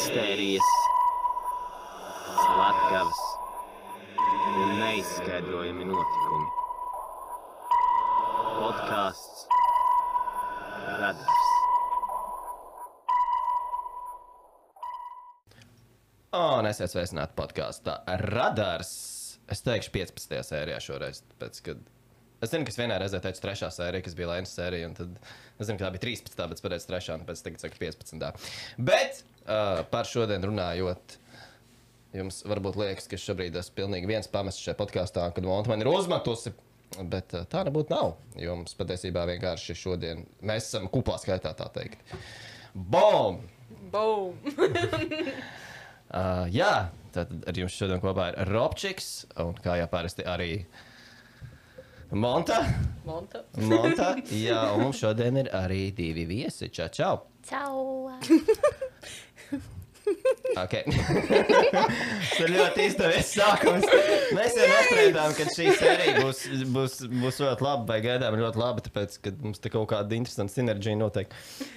mistērijas, slepkavas un neizskaidrojami notikumi. Podkāsts Radars. Un esiet sveicināti podkāstā Radars. Es teikšu 15. sērijā šoreiz, tāpēc, kad es zinu, ka es vienā reizē teicu 3. sērija, kas bija Lēnas sērija, un tad es zinu, ka tā bija 13. bet es pateicu 3. un pēc tam saku 15. Bet uh, par šodien runājot. Jums varbūt liekas, ka šobrīd esmu pilnīgi viens pamests šajā podkāstā, kad monēta man ir uzmetusi. Bet uh, tā nebūtu nav. Jums patiesībā vienkārši šodien mēs esam kupā skaitā, tā teikt. Bom! Boom! Uh, jā, tad ar jums šodien kopā ir Robčiks un kā jau parasti arī Monta. Monta. Monta. Jā, un mums šodien ir arī divi viesi. Čau, čau. Ciao! Okay. Tas ir ļoti izdevies sākums. Mēs jau nospriedām, ka šī sērija būs, būs, būs ļoti laba, vai gaidām ļoti laba, tāpēc, ka mums te kaut kāda interesanta sinerģija notiek.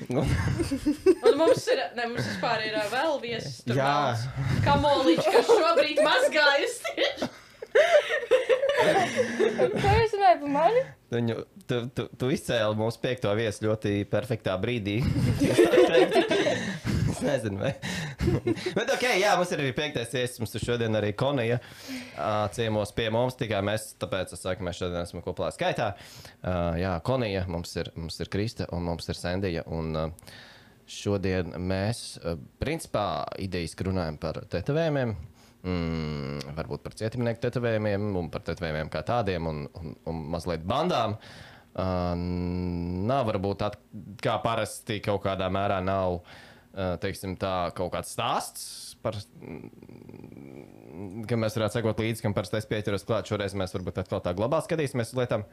Nu, Un mums ir, ne, mums vispār ir ā, vēl viesis. tur Jā. Kamoliņš, kas šobrīd mazgājas tieši. Ko jūs runājat par mani? Viņu, tu, tu, tu izcēli mūsu piekto viesu ļoti perfektā brīdī. nezinu, vai. Bet, ok, jā, mums ir arī piektais viesis. Mums ir šodien arī Konija uh, ciemos pie mums. Tikai mēs, tāpēc es saku, mēs šodien esam kopā skaitā. Uh, jā, Konija, mums ir, mums ir Krista un mums ir Sandija. Un, uh, šodien mēs, uh, principā, idejas runājam par tetovējumiem. Mm, varbūt par cietumnieku tetovējumiem, un par tetovējumiem kā tādiem, un, un, un mazliet bandām. Uh, nav varbūt tā, kā parasti kaut kādā mērā nav uh, teiksim, tā, kaut kāds stāsts. Par, mm, ka mēs varētu sekot līdzi, kam parasti es pieķeros klāt. Šoreiz mēs varbūt atkal tā globāli skatīsimies uz lietām.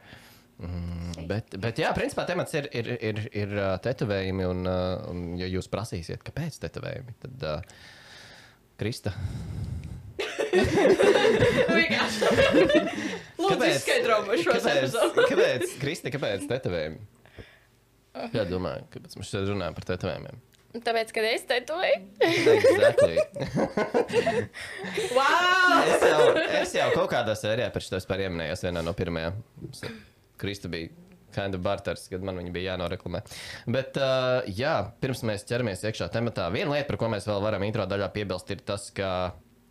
Mm, bet, bet, jā, principā temats ir, ir, ir, ir ā, tetovējumi. Un, ā, un, ja jūs prasīsiet, kāpēc tetovējumi, tad uh, Krista. Lūdzu, Kāpēc? izskaidro man šo epizodu. kāpēc, Kristi, kāpēc tetovējumi? Jā, domāju, kāpēc mēs šeit runājam par tetovējumiem? Tāpēc, kad es tetovēju, Exactly. Wow! Es jau, es jau kaut kādā sērijā par šo vispār ieminējos vienā no pirmajām. Kristu bija kind of barters, kad man viņa bija jānoreklamē. Bet, uh, jā, pirms mēs ķeramies iekšā tematā, viena lieta, par ko mēs vēl varam intro daļā piebilst, ir tas, ka.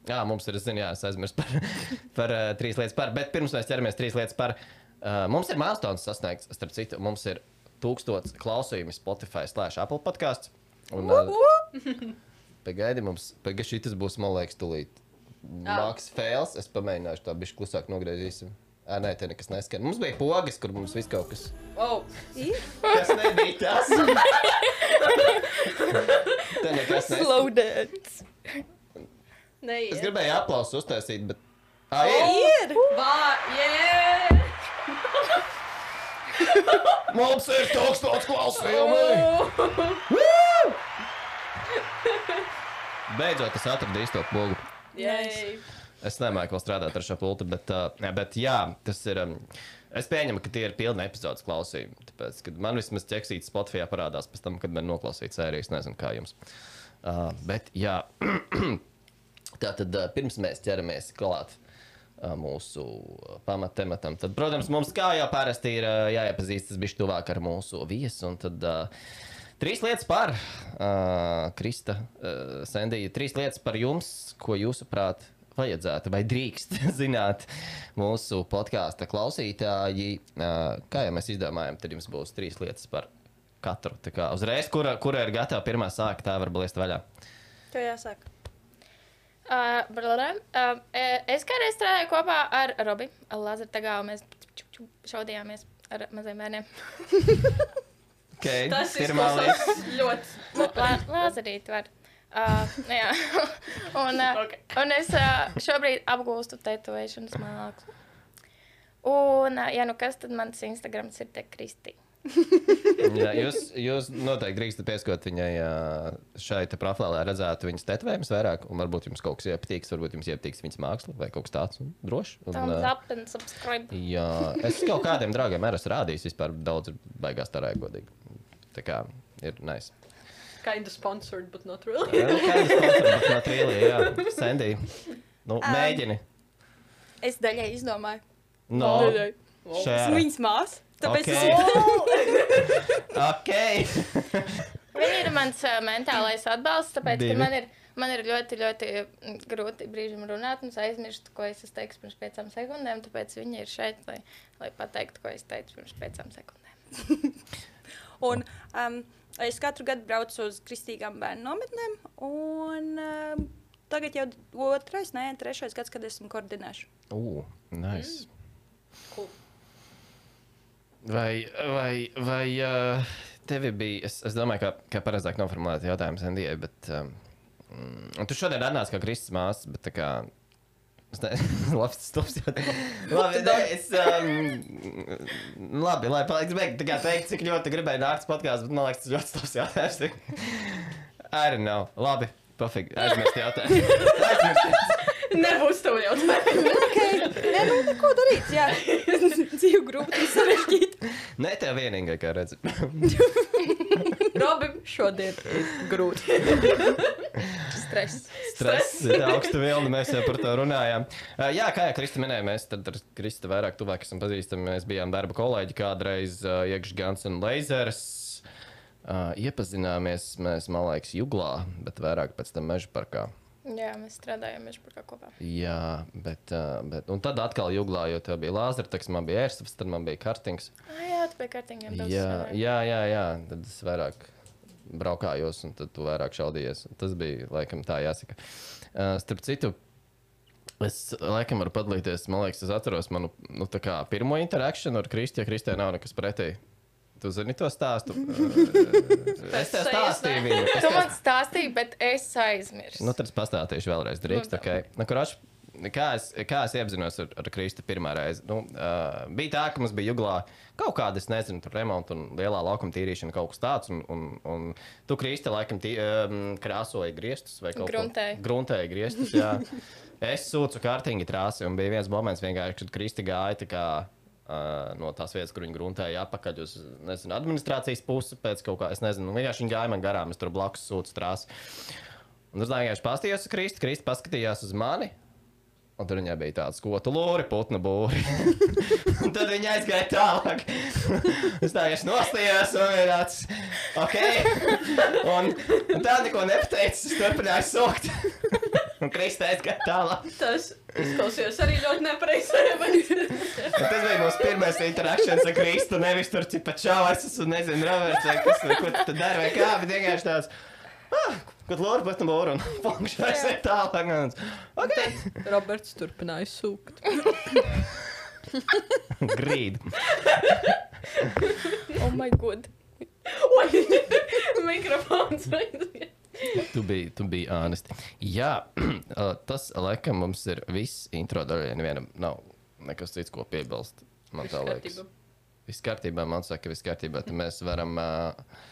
Jā, mums ir, jā, es aizmirsu par, par uh, trīs lietas par, bet pirms mēs ķeramies trīs lietas par, uh, mums ir milestone sasniegts, starp citu, mums ir tūkstots klausījumi Spotify slēdz Apple podkāsts. Un, uh, pagaidi, mums, pagaidi, šis būs, man liekas, tūlīt. Maks fails, es pamēģināšu tā bišķi klusāk nogriezīsim. Ā, nē, te nekas neskan. Mums bija pogas, kur mums viss kaut kas. Oh, Tas nebija tas. te nekas neskan. slow dance. neiet. Es gribēju aplausu uztaisīt, bet. Ā, ir. Ir! Vā, yeah! Mums ir tūkstots klausījumi! Beidzot, es atradu īsto pogu. Yay! Es nemāku vēl strādāt ar šo pultu, bet, uh, bet jā, tas ir. Um, es pieņemu, ka tie ir pilni epizodes klausījumi. Tāpēc, kad man vismaz ķeksīts Spotify parādās pēc tam, kad man noklausīts sērijas, nezinu, kā jums. Uh, bet, jā, tā tad uh, pirms mēs ķeramies klāt uh, mūsu pamattematam, tad, protams, mums kā jau parasti ir uh, jāiepazīstas bišķi tuvāk ar mūsu viesu. un Tad, uh, Trīs lietas par uh, Krista, uh, Sandija. Trīs lietas par jums, ko jūsuprāt vajadzētu vai drīkst zināt mūsu podkāstu klausītāji. Uh, kā jau mēs izdomājām, tad jums būs trīs lietas par katru. Tā kā uzreiz, kura, kura ir gatava pirmā sākt, tā var blēst vaļā. Tev jāsāk. Uh, blablabla. uh, es kādreiz strādāju kopā ar Robi Lazartagā, un mēs šaudījāmies ar maziem bērniem. Okay, Tas pirmā izklausās ļoti. Lāzerīt var. Uh, jā. un, uh, Ok. un es uh, šobrīd apgūstu tetovēšanas mākslu. Un, uh, ja nu kas, tad mans Instagrams ir te Kristi. Jā, jūs, jūs noteikti drīkstat pieskot viņai šai te profilā, lai redzētu viņas tetovējumus vairāk. Un varbūt jums kaut kas iepatīks, varbūt jums iepatīks viņas māksla vai kaut kas tāds un drošs. Un, subscribe. Jā, es kaut kādiem draugiem arī esmu rādījis. Vispār daudz ir baigās tā rēkodīgi. Tā kā ir nice. Kind of sponsored, but not really. Jā, nu, kādas sponsori, bet not really, jā. Sandy, nu, Um, mēģini. Es daļai izdomāju. No, Daļai. Esmu viņas māsa. Tāpēc Ok. okay. es Ok. Viņa ir mans uh, mentālais atbalsts, tāpēc, Divi. ka man ir, man ir ļoti, ļoti grūti brīžiem runāt, un es aizmirstu, ko es teicis pirms piecām sekundēm. Tāpēc viņa ir šeit, lai, lai pateiktu, ko es teicu pirms piecām sekundēm. Un um, es katru gadu braucu uz kristīgām bērnu nometnēm, un um, tagad jau otrais, nē, trešais gads, kad esmu koordinējuši. Ugh, nice. Cool. Vai, vai, vai uh, tev bija, es, es domāju, ka, ka pareizāk noformulēt jautājumu Sandijai, bet um, mm, tu šodien atnāci kā Kristus māsas, bet tā kā. Es nezinu, labi, tas stulbs jautājums. Labi, ne, es. Um, labi, lai paliks beigt. Tā kā teikt, cik ļoti gribēju nākt uz podkāstu, bet man liekas, tas ļoti stulbs jautājums. I don't know. Labi, pofīgi. Aizmirst jautājumu. Aizmirst. Nebūs tev jautājumu. Okay. Nē, nu, neko darīt. Jā, dzīve grūti un sarežģīta. Nē, tev vienīgai, kā redzi. Robim šodien ir grūti. Stress. Stress, ir augsta vilna, mēs jau par to runājām. Uh, jā, kā jau Krista minēja, mēs tad ar Krista vairāk tuvāk esam pazīstami. Mēs bijām darba kolēģi kādreiz uh, iekšā Gans un Leizers. Uh, iepazināmies mēs, man liekas, Juglā, bet vairāk pēc tam meža parkā. Jā, mēs strādājam meža kopā. Jā, bet, uh, bet un tad atkal Juglā, jo tev bija lāzerteks, man bija ērstas, tad man bija kartings. Ah, jā, tu biji kārtīgiem daudz. Jā, jā, jā, jā, tad es vairāk braukājos, un tad tu vairāk šaudījies. Tas bija laikam tā jāsaka. Uh, starp citu, es laikam varu padalīties. Man liekas, es atceros manu nu, pirmo interakciju ar Kristiju. Ja Kristijai nav nekas pretī. Tu zini to stāstu? Uh, es tev stāstīju ne? viņu. Es Tu man stāstīji, bet es aizmirsu. Nu, tad es pastāstīšu vēlreiz. Drīkst, Nu, okay. nu, kurš, kā, es, kā es iepazinos ar, ar Kristu pirmā reize? Nu, uh, bija tā, ka mums bija juglā kaut kāda, es nezinu, tur remonta un lielā laukuma tīrīšana, kaut kas tāds. Un, un, un tu, Krista, laikam tī, um, krāsoji griestus vai kaut ko Gruntēji. Gruntēji griestus, jā. es sūcu kārtīgi trāsi un bija viens moments, vienkārši, kad Kristi gāja tā kā. No tās vietas, kur viņi gruntēja atpakaļ uz nezinu, administrācijas pusi, pēc kaut kā, es nezinu, nu, vienkārši viņi gāja man garām, es tur blakus sūtu trāsu. Un es vienkārši paskatījos uz Kristu, Kristu paskatījās uz mani. Un tur viņai bija tāds skotu lūri, putnu būri. un tad viņa aizgāja tālāk. es tā vienkārši nostājos un ir tāds, ok. un, un tā neko nepateicis, es turpināju sokt. un Krista aizgāja tālāk. Tas izklausījās arī ļoti nepareizi. Tas bija mūsu pirmais interakcijas ar Kristu. Nevis tur cipa čāvais, un nezinu, Roberts, vai kas, vai ko tu dari, vai kā, bet vienkārši tāds. Ah, Kad Lorija pēc tam būra un funkcija aiziet tālāk. un es, Ok, Roberts turpināja sūkt. grīd. Oh, my god. Mikrofons. Tu biji, tu biji ānesti. Jā, tas laikam mums ir viss intro daļai. Nevienam nav nekas cits, ko piebilst. Man tā liekas. Viss kārtībā, man saka, viss kārtībā. Tad mēs varam uh,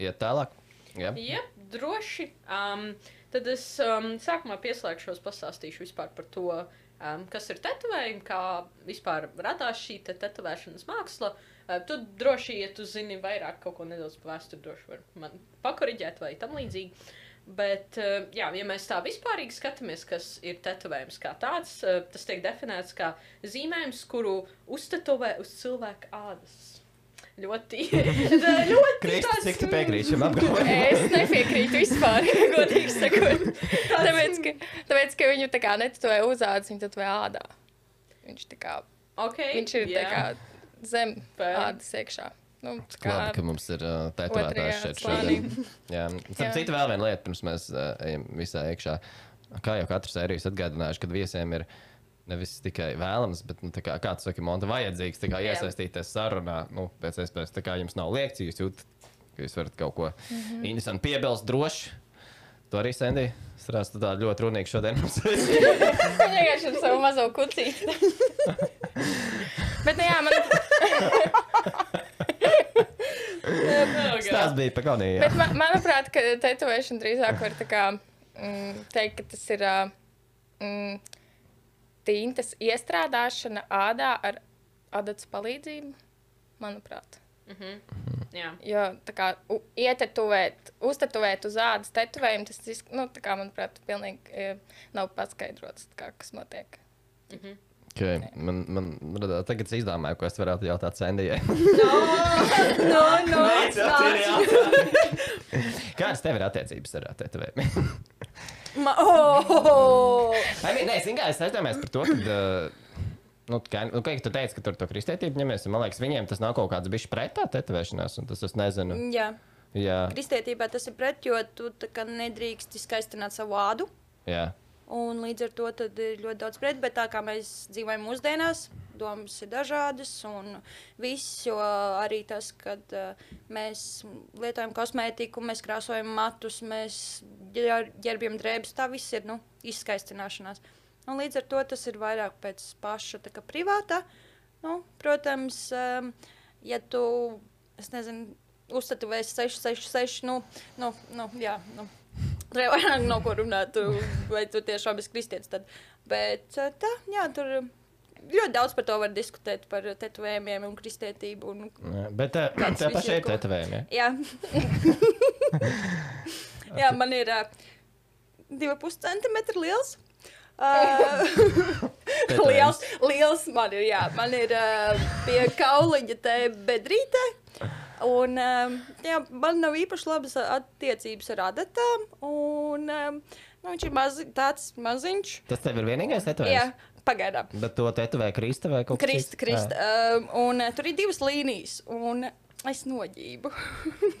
iet tālāk. Jā, Jā, droši. Um, tad es um, sākumā pieslēgšos, pastāstīšu vispār par to, um, kas ir tetovējumi, kā vispār radās šī te tetovēšanas māksla. Uh, tu droši, ja tu zini vairāk kaut ko nedaudz par vēsturi, droši var man pakoriģēt vai tam līdzīgi. Bet, uh, jā, ja mēs tā vispārīgi skatāmies, kas ir tetovējums kā tāds, uh, tas tiek definēts kā zīmējums, kuru uztetovē uz cilvēka ādas. Ļoti, ļoti Kristi, tāds, cik tu piekrīti šim apgalvojumam? Es nepiekrītu vispār, godīgi sakot. Tāpēc, ka, tāpēc, ka viņu tā kā netatoē uz ādas, viņu tatoē ādā. Viņš, tā kā, Okay, viņš ir tā jā. kā zem ādas iekšā. Nu, kā Labi, ka mums ir uh, tetovētājs šeit šodien. Jā, starp citu, vēl viena lieta, pirms mēs uh, ejam visā iekšā. Kā jau katru sēriju atgādinājuši, kad viesiem ir nevis tikai vēlams, bet, nu, kā, kā tu saki, monta vajadzīgs kā Jā. iesaistīties sarunā, nu, pēc iespējas, tā kā jums nav liekts, jūs jūtat, ka jūs varat kaut ko mm -hmm. interesantu piebilst droši. To arī Sandī strādā tu tā ļoti runīgi šodien. Viņa vienkārši ar savu mazo kucīti. Bet, nu, jā, man, Tas bija pagaidīgi. bet man, manuprāt, ka tetovēšana drīzāk var tā kā mm, teikt, ka tas ir mm, tintas iestrādāšana ādā ar adatas palīdzību. Manuprāt. jā. Jo tā kā ietetuvēt, uztetuvēt uz ādas tetovējumu, tas, nu, tā kā, manuprāt, pilnīgi e, nav paskaidrots, kā, kas notiek. Okay. Man, man radās, tagad es izdomāju, ko es varētu jautāt Sandijai. No, no, Kādas tev ir attiecības ar tetovējumiem? Ma oh! I mean, nē, zini, kā es aizdomājos par to, ka. Uh, Nu, kā, nu, kā tu teici, ka tur to kristietību ņemies, man liekas, viņiem tas nav kaut kāds bijis pretā tetovēšanās, un tas es nezinu. Jā, Jā, kristietībā tas ir pret, jo tu nedrīkst izskaistināt savu ādu. jā. Un līdz ar to ir ļoti daudz pret, bet tā kā mēs dzīvojam mūsdienās, domas ir dažādas un viss, jo arī tas, kad uh, mēs lietojam kosmētiku, mēs krāsojam matus, mēs ģērbjam drēbes, tā viss ir nu, izskaistināšanās. Un līdz ar to tas ir vairāk pēc paša tā kā privātā. Nu, protams, um, ja tu, es nezinu, uzstatuvēsi 666, nu, nu, nu, jā, nu, Tur jau vairāk nav ko runāt, tu, vai tu tiešām esi kristietis. Tad. Bet tā, jā, tur ļoti daudz par to var diskutēt, par tetovējumiem un kristietību. Un, jā. Bet uh, Kāds tev viss pašai ir tetovējumi. Ja? jā, jā man ir uh, divi pus centimetri liels. Uh, liels, liels man ir, jā, man ir uh, pie kauliņa te bedrītē. Un, um, jā, man nav īpaši labas attiecības ar adatām. Un, um, nu, viņš ir maz, tāds maziņš. Tas tev ir vienīgais Jā, tetovējums. pagaidām. Bet to tetovēja Krista vai kaut kas Krista, cits? Krista. Um, un uh, tur ir divas līnijas. Un es noģību.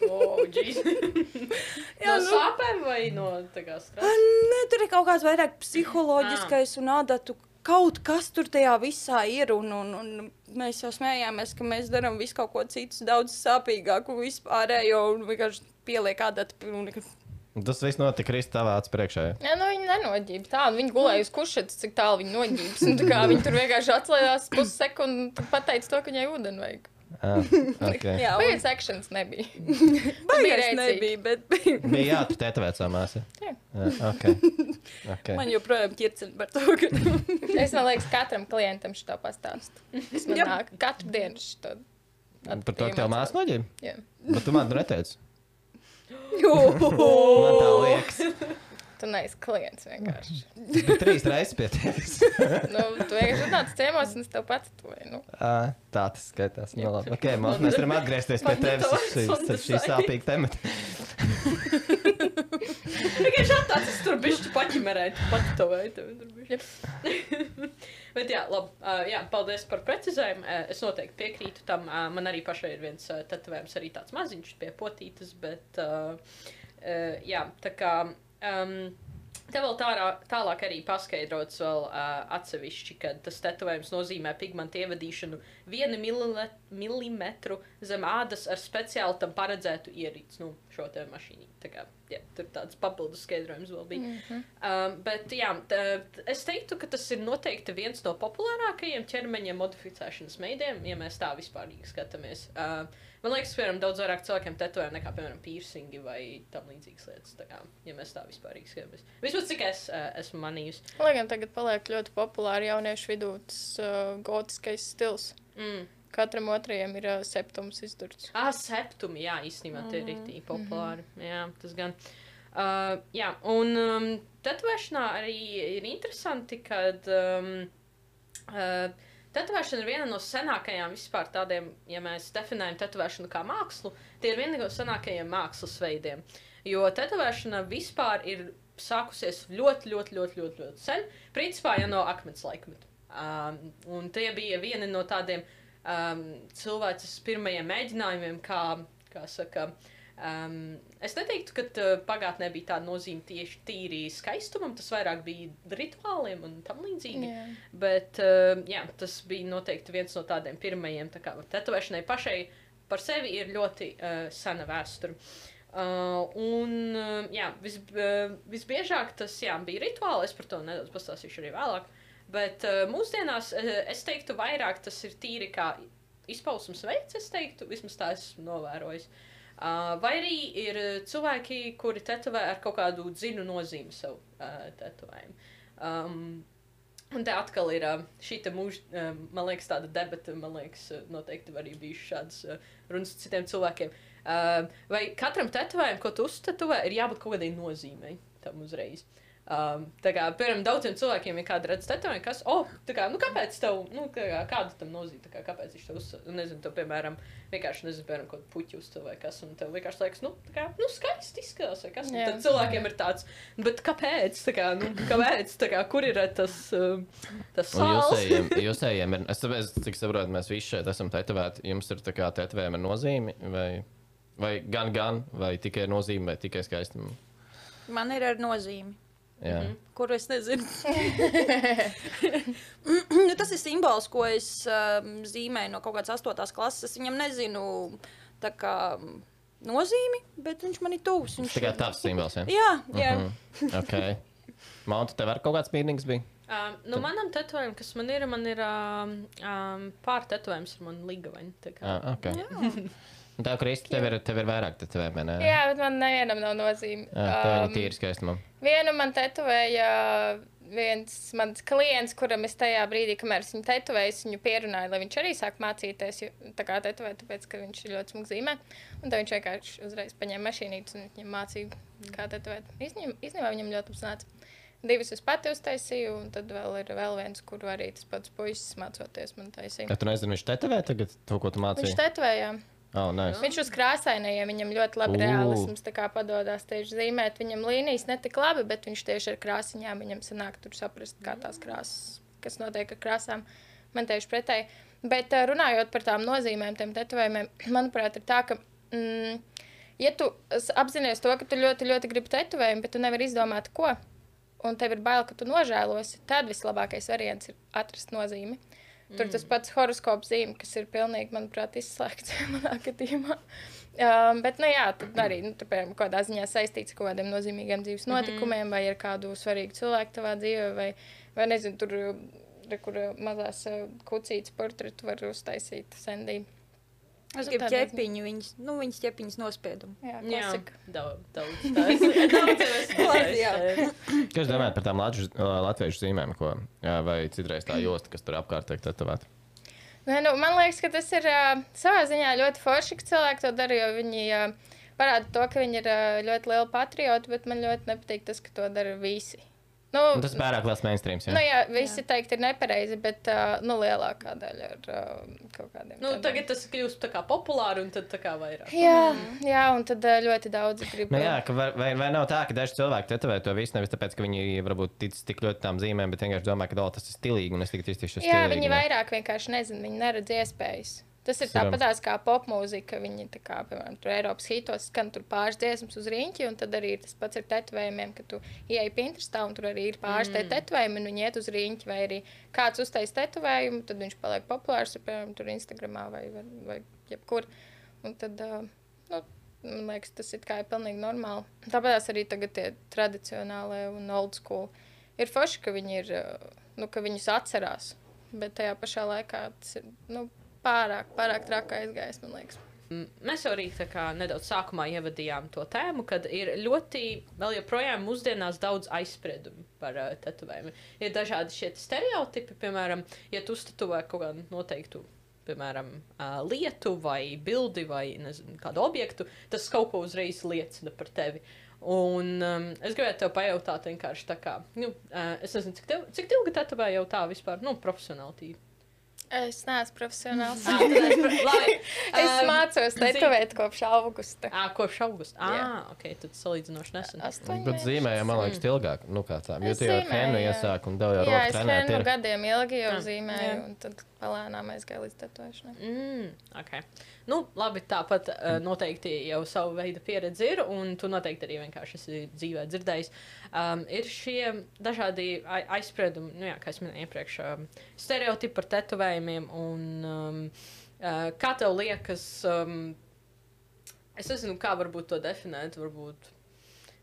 Oh. Jā, no nu. sāpēm vai no tā kā stresa? Nē, tur ir kaut kāds vairāk psiholoģiskais un adatu. Kaut kas tur tajā visā ir, un, un, un mēs jau smējāmies, ka mēs darām visu kaut ko citu, daudz sāpīgāku, vispārējo, un vienkārši pieliek adatu. un nekas- Un Tas viss notika Krista tavā acu priekšā. ja? Jā, nu viņi nenoģība. Tā, viņi gulēja uz kušetes, cik tālu viņi noģības. Un tā kā viņi tur vienkārši atslēdzās pussekundi un pateica to, ka viņai ūdeni vajag. Ah, okay. Jā, un akcents nebija. baigās nebija, bet bija. Bija jā, tu tetovēt savu māsu. Jā. Jā, okay. Okay. Man joprojām ķircina par to, ka Es man liekas, katram klientam šo pastāstu. Tas man nāk katru dienu šo. Par to, ka tev māsa noģēma. Jā. Bet tu man to neteici. Man tā liekas. Tu neesi klients vienkārši. Bija trīs reizes pie tevis. nu, tu vienkārši atnāc ciemos un es tev pats to nu. Ā, Tā tas skaitās. Nu, labi. Okay, mums, mēs varam atgriezties pie Man tevis. nedaudz Šī, šī sāpīga temata. Tikai šādi tāds tur bišķi paķimerēt, patitovēju tevi tur bišķi. Bet jā, labi, uh, jā, paldies par precizējumu. Uh, es noteikti piekrītu tam. Uh, man arī pašai ir viens uh, tetovējums, arī tāds maziņš pie potītes, bet uh, uh, jā, tā kā. Um, Te vēl tālā, tālāk arī paskaidrots vēl uh, atsevišķi, ka tas tetovējums nozīmē pigmentu ievadīšanu vienu milimetru zem ādas ar speciāli tam paredzētu ierīci, nu, šo te mašīnu. Tā kā, jā, tur tāds papildus skaidrojums vēl bija. Mm -hmm. um, bet, jā, tā, es teiktu, ka tas ir noteikti viens no populārākajiem ķermeņa modificēšanas veidiem, ja mēs tā vispārīgi skatāmies. Uh, man liekas, piemēram, daudz vairāk cilvēkiem tetovējumi nekā, piemēram, piercingi vai tam līdzīgas lietas. Tā kā, ja mēs tā vispārīgi skatāmies. Vismaz cik es uh, esmu manījusi. Lai gan tagad paliek ļoti populāri jauniešu vidū tas uh, gotiskais stils. Mm. Katram otrajam ir uh, septums izdurts. Ah, septumi, jā, īstenībā tie ir rītīgi populāri. Jā, tas gan. Uh, jā, un um, tetovēšanā arī ir interesanti, ka um, uh, tetovēšana ir viena no senākajām vispār tādiem, ja mēs definējam tetovēšanu kā mākslu, tie ir viena no senākajiem mākslas veidiem. Jo tetovēšana vispār ir sākusies ļoti, ļoti, ļoti, ļoti, ļoti sen, principā jau no akmens laikmeta. Um, un tie bija vieni no tādiem um, cilvēces pirmajiem mēģinājumiem, kā, kā saka, um, es neteiktu, ka uh, pagātnē bija tāda nozīme tieši tīri skaistumam, tas vairāk bija rituāliem un tam līdzīgi. Jā. Bet uh, jā, tas bija noteikti viens no tādiem pirmajiem. Tā kā tetovēšanai pašai par sevi ir ļoti uh, sena vēsture. Uh, un uh, jā, vis, uh, visbiežāk tas jā, bija rituāli. Es par to nedaudz pastāstīšu arī vēlāk. Bet uh, mūsdienās uh, es teiktu, vairāk tas ir tīri kā izpausmes veids, es teiktu, vismaz tā esmu novērojis. Uh, vai arī ir uh, cilvēki, kuri tetovē ar kaut kādu dziļu nozīmi savu uh, tetovējumu. Um, Un te atkal ir uh, šī mūža, uh, man liekas, tāda debata, man liekas, uh, noteikti arī bijušas šādas uh, runas ar citiem cilvēkiem. Uh, vai katram tetovējumam, ko tu uztetuvē, ir jābūt kaut kādai nozīmei tam uzreiz? Um, tā kā, piemēram, daudziem cilvēkiem, ja kāda redz tetovējumu, kas, oh, kā, nu, kāpēc tev, nu, kā, kāda tam nozīme, kā, kāpēc viņš tev uz, nezinu, tev, piemēram, vienkārši, nezinu, piemēram, kaut puķi uz tev vai kas, un tev vienkārši liekas, nu, tā kā, nu, skaisti izskatās vai kas, un Jā. tad cilvēkiem ir tāds, bet kāpēc, tā kā, nu, kāpēc, tā kā, kur ir uh, tas, um, tas sāls? Jūsējiem, jūsējiem ir, es tāpēc, cik saprotu, mēs visi šeit esam tetovēti. Jums ir tā kā tetovējumi ar nozīmi, vai, vai gan, gan, vai tikai nozīme, vai tikai skaistuma. Man ir ar nozīmi. Jā. Mhm. Kur es nezinu. nu, tas ir simbols, ko es um, zīmēju no kaut kādas astotas klases. Es viņam nezinu tā kā mm, nozīmi, bet viņš man ir tuvs. Viņš... Tikai tāds simbols. Ja? Jā, jā. Mm Mhm. Okay. Monta, tev ar kaut kāds mīnīgs bija? Um, nu, manam tetovējumam, kas man ir, man ir um, um, pār tetovējums ar manu kā. Ah, okay. Un Tev, Kristi, tev ir, tev ir vairāk tetovējumi, ne? Jā, bet man nevienam nav nozīme. Jā, tev Um, viņi tīri skaistumam. Vienu man tetovēja viens mans klients, kuram es tajā brīdī, kamēr es viņu tetovēju, viņu pierunāju, lai viņš arī sāk mācīties. jo- Tā kā tetovēt, tāpēc, ka viņš ir ļoti smagi zīmē. Un tad viņš vienkārši uzreiz paņēma mašīnītes un viņam mācīja, kā tetovēt. Īstenībā viņam ļoti apsnāca. Divas es pati uztaisīju, un tad vēl ir vēl viens, kuru arī tas pats puisis mācoties man taisīja. Ja tu nezini, viņš tetovē tagad to, ko tu Viņš mācīji? Oh, nice. Viņš uz krāsainajiem, viņam ļoti labi kā padodas tieši zīmēt. Viņam līnijas ne tik labi, bet viņš tieši ar krāsiņām viņam sanāk tur saprast, kā tās krāsas, kas notiek ar krāsām. Man tieši pretēji. Bet ā, runājot par tām nozīmēm, tiem tetovējumiem, manuprāt, ir tā, ka, mm, ja tu apzinājies to, ka tu ļoti, ļoti gribi tetovējumu, bet tu nevari izdomāt, ko, un tev ir bail, ka tu nožēlosi, tad vislabākais variants ir atrast nozīmi. Tur tas pats horoskops zīme, kas ir pilnīgi, manuprāt, izslēgts manā gadījumā. Um, bet, nu, jā, tad arī, nu, tur, piemēram, kādā ziņā saistīts ar kaut kādiem nozīmīgiem dzīves notikumiem, mm -hmm. vai ar kādu svarīgu cilvēku tavā dzīvē, vai, vai nezinu, tur, re, kur mazās uh, kucītas portretu var uztaisīt sendī. Es gribu ķepiņu, viņas, nu, viņas ķepiņas nospiedumu. Jā, Jā, klasika. daudz, daudz. Daudz Jā. redzējis. Ko jūs domājat par tām latvieču, latviešu zīmēm, ko, jā, vai citreiz tā josta, kas tur apkārt tiek tetovēta? Nē, nu, man liekas, ka tas ir uh, savā ziņā ļoti forši, ka cilvēki to dara, jo viņi uh, parāda to, ka viņi ir uh, ļoti lieli patrioti, bet man ļoti nepatīk tas, ka to dara visi. Nu, Un tas pārāk liels mainstream. Nu, jā, visi jā. teikt, ir nepareizi, bet uh, nu, lielākā daļa ir uh, kaut kādiem. Nu, tādiem- tagad tas kļūst tā kā populāri un tad tā kā vairāk. Jā, jā, un tad uh, ļoti daudz grib. Nu, jā, ka var, vai, vai nav tā, ka daži cilvēki tetovē to visu nevis tāpēc, ka viņi varbūt tic tik ļoti tām zīmēm, bet vienkārši domā, ka oh, tas ir stilīgi un es tikai iztīšu jā viņi vairāk vienkārši nezina, viņi neredz iespējas. Tas ir tāpat kā popmūzika. Viņi, tā kā, piemēram, tur Eiropas hitos skan pāris dziesmas uz rīņķi, un tad arī tas pats ir tetovējumiem, ka tu ieej Pinterestā, un tur arī ir pāris mm. tetovējumi, un viņi iet uz rīņķi, vai arī kāds uztais tetovējumu, tad viņš paliek populārs, piemēram, tur Instagramā vai, vai, vai jebkur. Un tad, nu, man liekas, tas ir kā ir pilnīgi normāli. Tāpēc arī tagad tie tradicionālie un old school ir forši, ka viņi ir, nu, ka viņus atcerās. Bet tajā pašā laikā tas ir nu, pārāk, pārāk traki aizgājis, man liekas. Mm, Mēs arī kā nedaudz sākumā ievadījām to tēmu, kad ir ļoti, vēl joprojām mūsdienās daudz aizspriedumu par uh, tetovējumiem. Ir dažādi šie stereotipi, piemēram, ja tu uztetuvē kaut kādu noteiktu. Piemēram, uh, lietu vai bildi vai nezinu, kādu objektu, tas kaut ko uzreiz liecina par tevi. Un um, es gribētu tev pajautāt, vienkārši tā kā, nu, uh, es nezinu, cik, tev, cik ilgi tetovē jau tā vispār, nu, profesionāli. tīri? Es neesmu profesionāls. Es Labi. es Um, mācos tetovēt kopš augusta. Ā, kopš augusta. Jā. Ah, ok, tad salīdzinoši nesen. Astoņi Bet zīmējām, man liekas, ilgāk. Nu, kā tā. Jo Es tu jau jā. iesāki un tev jau Jā, roka es trenēt vienu ir. gadiem ilgi jau Ah, zīmēju, jā. un tad palēnām aizgāju līdz tetovēšanai. Mm, okay. Nu, labi, tāpat uh, noteikti jau savu veidu pieredze ir, un tu noteikti arī vienkārši esi dzīvē dzirdējis. Um, ir šie dažādi ai- aizspriedumi, nu, jā, kā es minēju iepriekš, um, stereotipi par tetovējumiem. Un, um, kā tev liekas, um, es nezinu, kā varbūt to definēt, varbūt.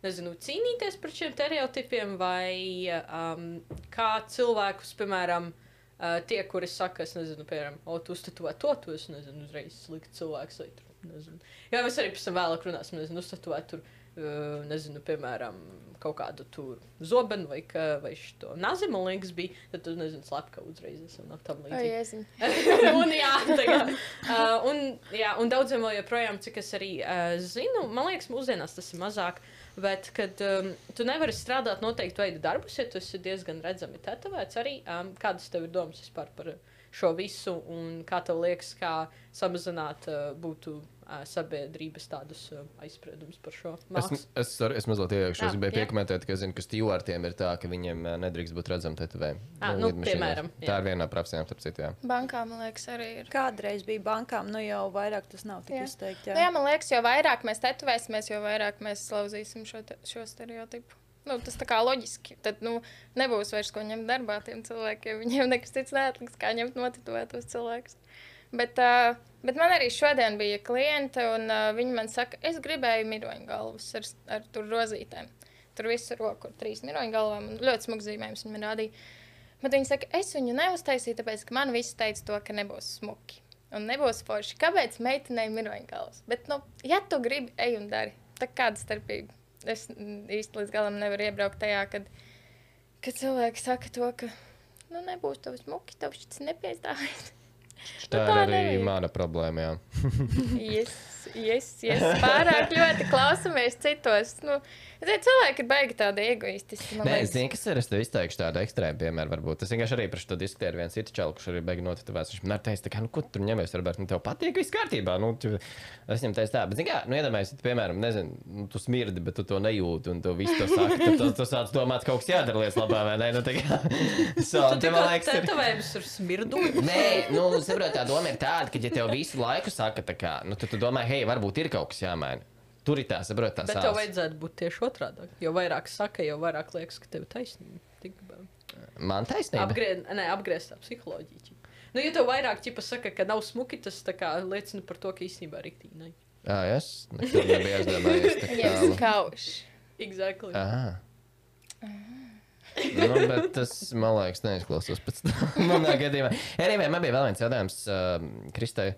Nezinu, cīnīties pret šiem stereotipiem, vai um, kā cilvēkus, piemēram, Uh, tie, kuri saka, es nezinu, piemēram, o, tu uztetuvē to, tu esi, nezinu, uzreiz slikts cilvēks, vai tur Nezinu. Jā, mēs arī pēc tam vēlāk runāsim, nezinu, uzstatuvēt tur, uh, nezinu, piemēram, kaut kādu tur zobenu vai, ka, vai šo nazi, man liekas, bija. Tad tu, nezinu, slepka uzreiz esam no tam līdzīgi. un, jā, tā uh, un, jā, un daudziem vēl joprojām, cik es arī uh, zinu, man liekas, mūsdienās tas ir mazāk. Bet, kad um, tu nevari strādāt noteiktu veidu darbus, ja tu esi diezgan redzami tetovēts, arī um, kādas tev ir domas vispār par šo visu, un kā tev liekas, kā samazināt uh, būtu sabiedrības tādus aizspriedumus par šo Es, mākslu. es, sorry, es mazliet iekšā. Jā, Es gribēju piekomentēt, ka, zinu, ka stūvārtiem ir tā, ka viņiem nedrīkst būt redzami tetovējumi. Ā, nu, lidmašīnās. piemēram, jā. Tā ir viena no profesijām, starp citu. jā. Bankā, man liekas, arī ir. Kādreiz bija bankām, nu jau vairāk tas nav tik Jā. izteikti. Jā. Nu, jā, man liekas, jo vairāk mēs tetovēsimies, jo vairāk mēs slauzīsim šo, te, šo stereotipu. Nu, tas tā kā loģiski. Tad nu, nebūs vairs ko ņemt darbā tiem cilvēkiem. Viņiem nekas cits neatliks, kā ņemt notetovētos cilvēkus. Bet, uh, bet man arī šodien bija kliente, un uh, viņi man saka, es gribēju miroņu galvas ar, ar tur rozītēm. Tur visu roku ar trīs miroņu galvām. un Ļoti smags zīmējums viņi man rādīja. Bet viņi saka, es viņu neuztaisīju, tāpēc, ka man viss teica to, ka nebūs smuki. Un nebūs forši. Kāpēc meitenei ir miroņgalvas? Bet, nu, ja tu gribi, ej un dari. Tā kāda starpība? Es īsti līdz galam nevaru iebraukt tajā, kad, kad cilvēki saka to, ka, nu, nebūs tev smuki, tev šis nepiestāvēs. Tā Nu, ir tā arī nevajag. mana problēma. Yes, yes, yes. Pārāk ļoti klausamies citos. Nu, zini, cilvēki ir baigi tādi egoistiski. man Nē, es liekas. zinu, kas ir. Es tev izteikšu tādu ekstrēmu piemēru. Varbūt. Es vienkārši arī par šo diskutēju ar vienu citu čelu, kurš arī beigās notetovēts. Viņš man ir tā kā, nu, ko tu tur ņemies, Roberts, nu, tev patīk, viss kārtībā. Nu, tu, es viņam teicu tā, bet, zini, kā, nu, tu, piemēram, nezinu, nu, tu smirdi, bet tu to nejūti, un tu visu to saki, tad tu, tu sāc domāt, ka kaut kas jādara lietas labā, vai ne? Nu, tā kā, so, Tu te, man liekas, ir. tetovējums ar smirdumu. Nē, nu, saprot, tā doma ir tāda, ka, ja tev visu laiku saka, tā kā, nu, tad tu domā, hei, varbūt ir kaut kas jāmaina. Tur ir tā, saprot, tā Bet sāls. tev vajadzētu būt tieši otrādi. Jo vairāk saka, jo vairāk liekas, ka tev ir taisnība. Tik, Man taisnība. apgriez, ne, apgriezt tā psiholoģiju. Nu, ja tev vairāk ķipa saka, ka nav smuki, tas kā liecina par to, ka īstenībā ir rīktīgi. Jā, es nekad nebiju aizdomājies. Viņiem tālu. skauž. Exactly. Aha. Nu, bet tas, man liekas, neizklausās pēc tam. Manā gadījumā. Anyway, man bija vēl viens jautājums, uh, Kristai.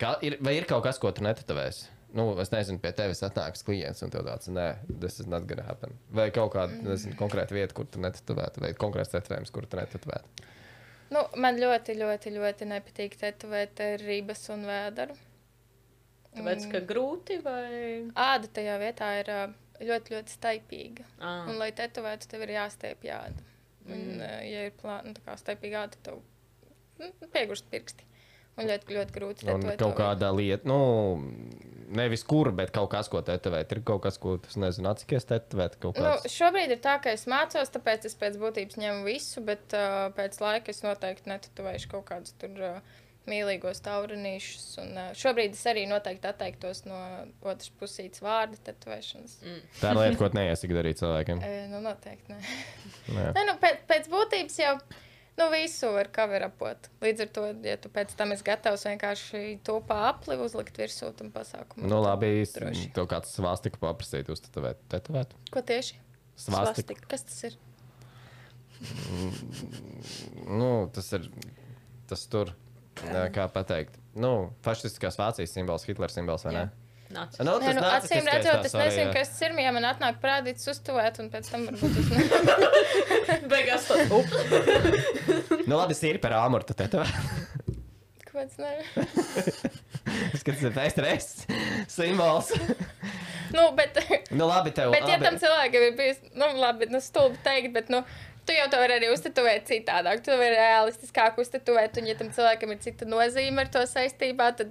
Kā, ir, vai ir kaut kas, ko tu netetovēsi? Nu, es nezinu, pie tevis atnāks klients un tev tāds, nē, tas ir not gonna happen. Vai kaut kāda, nezinu, konkrēta vieta, kur tu netetovētu, vai konkrēts tetovējums, kur tu netetovētu. Nu, man ļoti, ļoti, ļoti nepatīk tetovēt ribas un vēderu. Tāpēc, ka grūti vai. Āda tajā vietā ir ļoti, ļoti staipīga. Ah. Un, lai tetovētu, tev ir jāstiep āda. Un, mm. ja ir plāna, nu, tā kā staipīga āda, tad tev nu, piegurst pirksti. Un ļoti, ļoti grūti Un tetovēt. kaut to kāda lieta, nu, nevis kur, bet kaut kas, ko tetovēt. Ir kaut kas, ko tu nezini, atsikies tetovēt. Kaut Nu, šobrīd ir tā, ka es mācos, tāpēc es pēc būtības ņemu visu, bet uh, pēc laika es noteikti netetovēšu kaut kādus tur uh, mīlīgos taurinīšus. Un, uh, šobrīd es arī noteikti atteiktos no otras pusītes vārda tetovēšanas. Mm. Tā ir lieta, ko neiesaka darīt cilvēkiem. E, nu, noteikti. Nē. Jā. Nē, nu, pēc, pēc būtības jau nu, visu var kaverapot. Līdz ar to, ja tu pēc tam esi gatavs vienkārši to pāri uzlikt virsū tam pasākumam. Nu, labi, to kāds svāstika paprasīt uz tetovēt. tetovēt. Ko tieši? Svāstika. Kas tas ir? Nu, tas ir, tas tur, jā, kā pateikt. Nu, fašistiskās Vācijas simbols, Hitlera simbols, vai ne? Nāc. Nu, Nē, nu, acīm redzot, es nezinu, jā. kas tas ir. Ja man atnāk prādīts uztuvēt, un pēc tam varbūt tas ne... Beigās tas up. Nu, labi, es ir par āmuru, tu tetovē. Kāpēc ne? Skats ir PSTRS simbols. nu, bet, Nu, labi, tev. bet ja labi. tam cilvēkam ir bijis, nu, labi, nu, stulbi teikt, bet, nu, tu jau to vari arī uztetuvēt citādāk. Tu vari realistiskāk uztetuvēt, un ja tam cilvēkam ir cita nozīme ar to saistībā, tad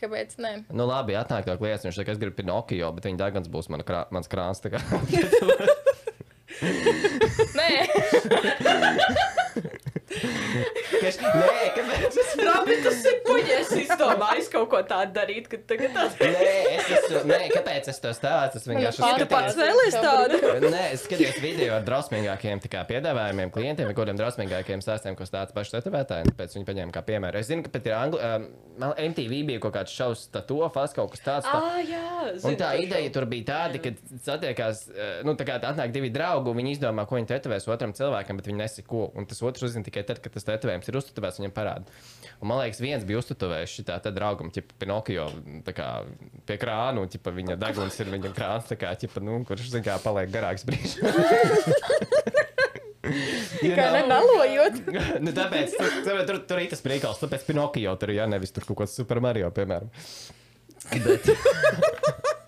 kāpēc ne? Nu, labi, atnāk tā klients, viņš saka, es gribu Pinokio, bet viņa degans būs mana krā, mans krāns. Nē, Kas- Nē, kāpēc? Es... Labi, tas ir puņķis. Es domāju, kaut ko tādu darīt, kad tagad tāds. Nē, es esmu, nē, kāpēc es to stāstu? Es vienkārši Mana Tu pats vēlies tādu. Nē, es skatījos video ar drausmīgākiem tā kā, piedāvājumiem klientiem, vai kādiem drausmīgākiem stāstiem, ko stāsta paši tetovētāji. Pēc viņi paņēma kā piemēru. Es zinu, ka pat ir Angli... um, MTV bija kaut kāds šausmas, to fas kaut kas tāds. Tā... Ah, jā. Un zinu tā par šo. ideja tur bija tāda, ka satiekās, eh, nu, tā kā atnāk divi draugi, viņi izdomā, ko viņi tetovēs otram cilvēkam, bet viņi nesaka, ko. Un tas otrs uzzina tikai tad, kad tas tetovējums ir uztvērs, viņam parāda. Un, man liekas, viens bija uztvērts šitā te draugam, ķipa Pinokio, tā kā pie krāna, un ķipa, viņa deguns ir viņa krāns, tā kā, ķipa, nu, kurš, zin kā, paliek garāks brīdis. Kā know? nemelojot. nu, tāpēc tur, tur, tur, tur ir tas brīnums, tāpēc Pinokio tur ir, ja nevis tur kaut kāds Super Mario, piemēram. Bet,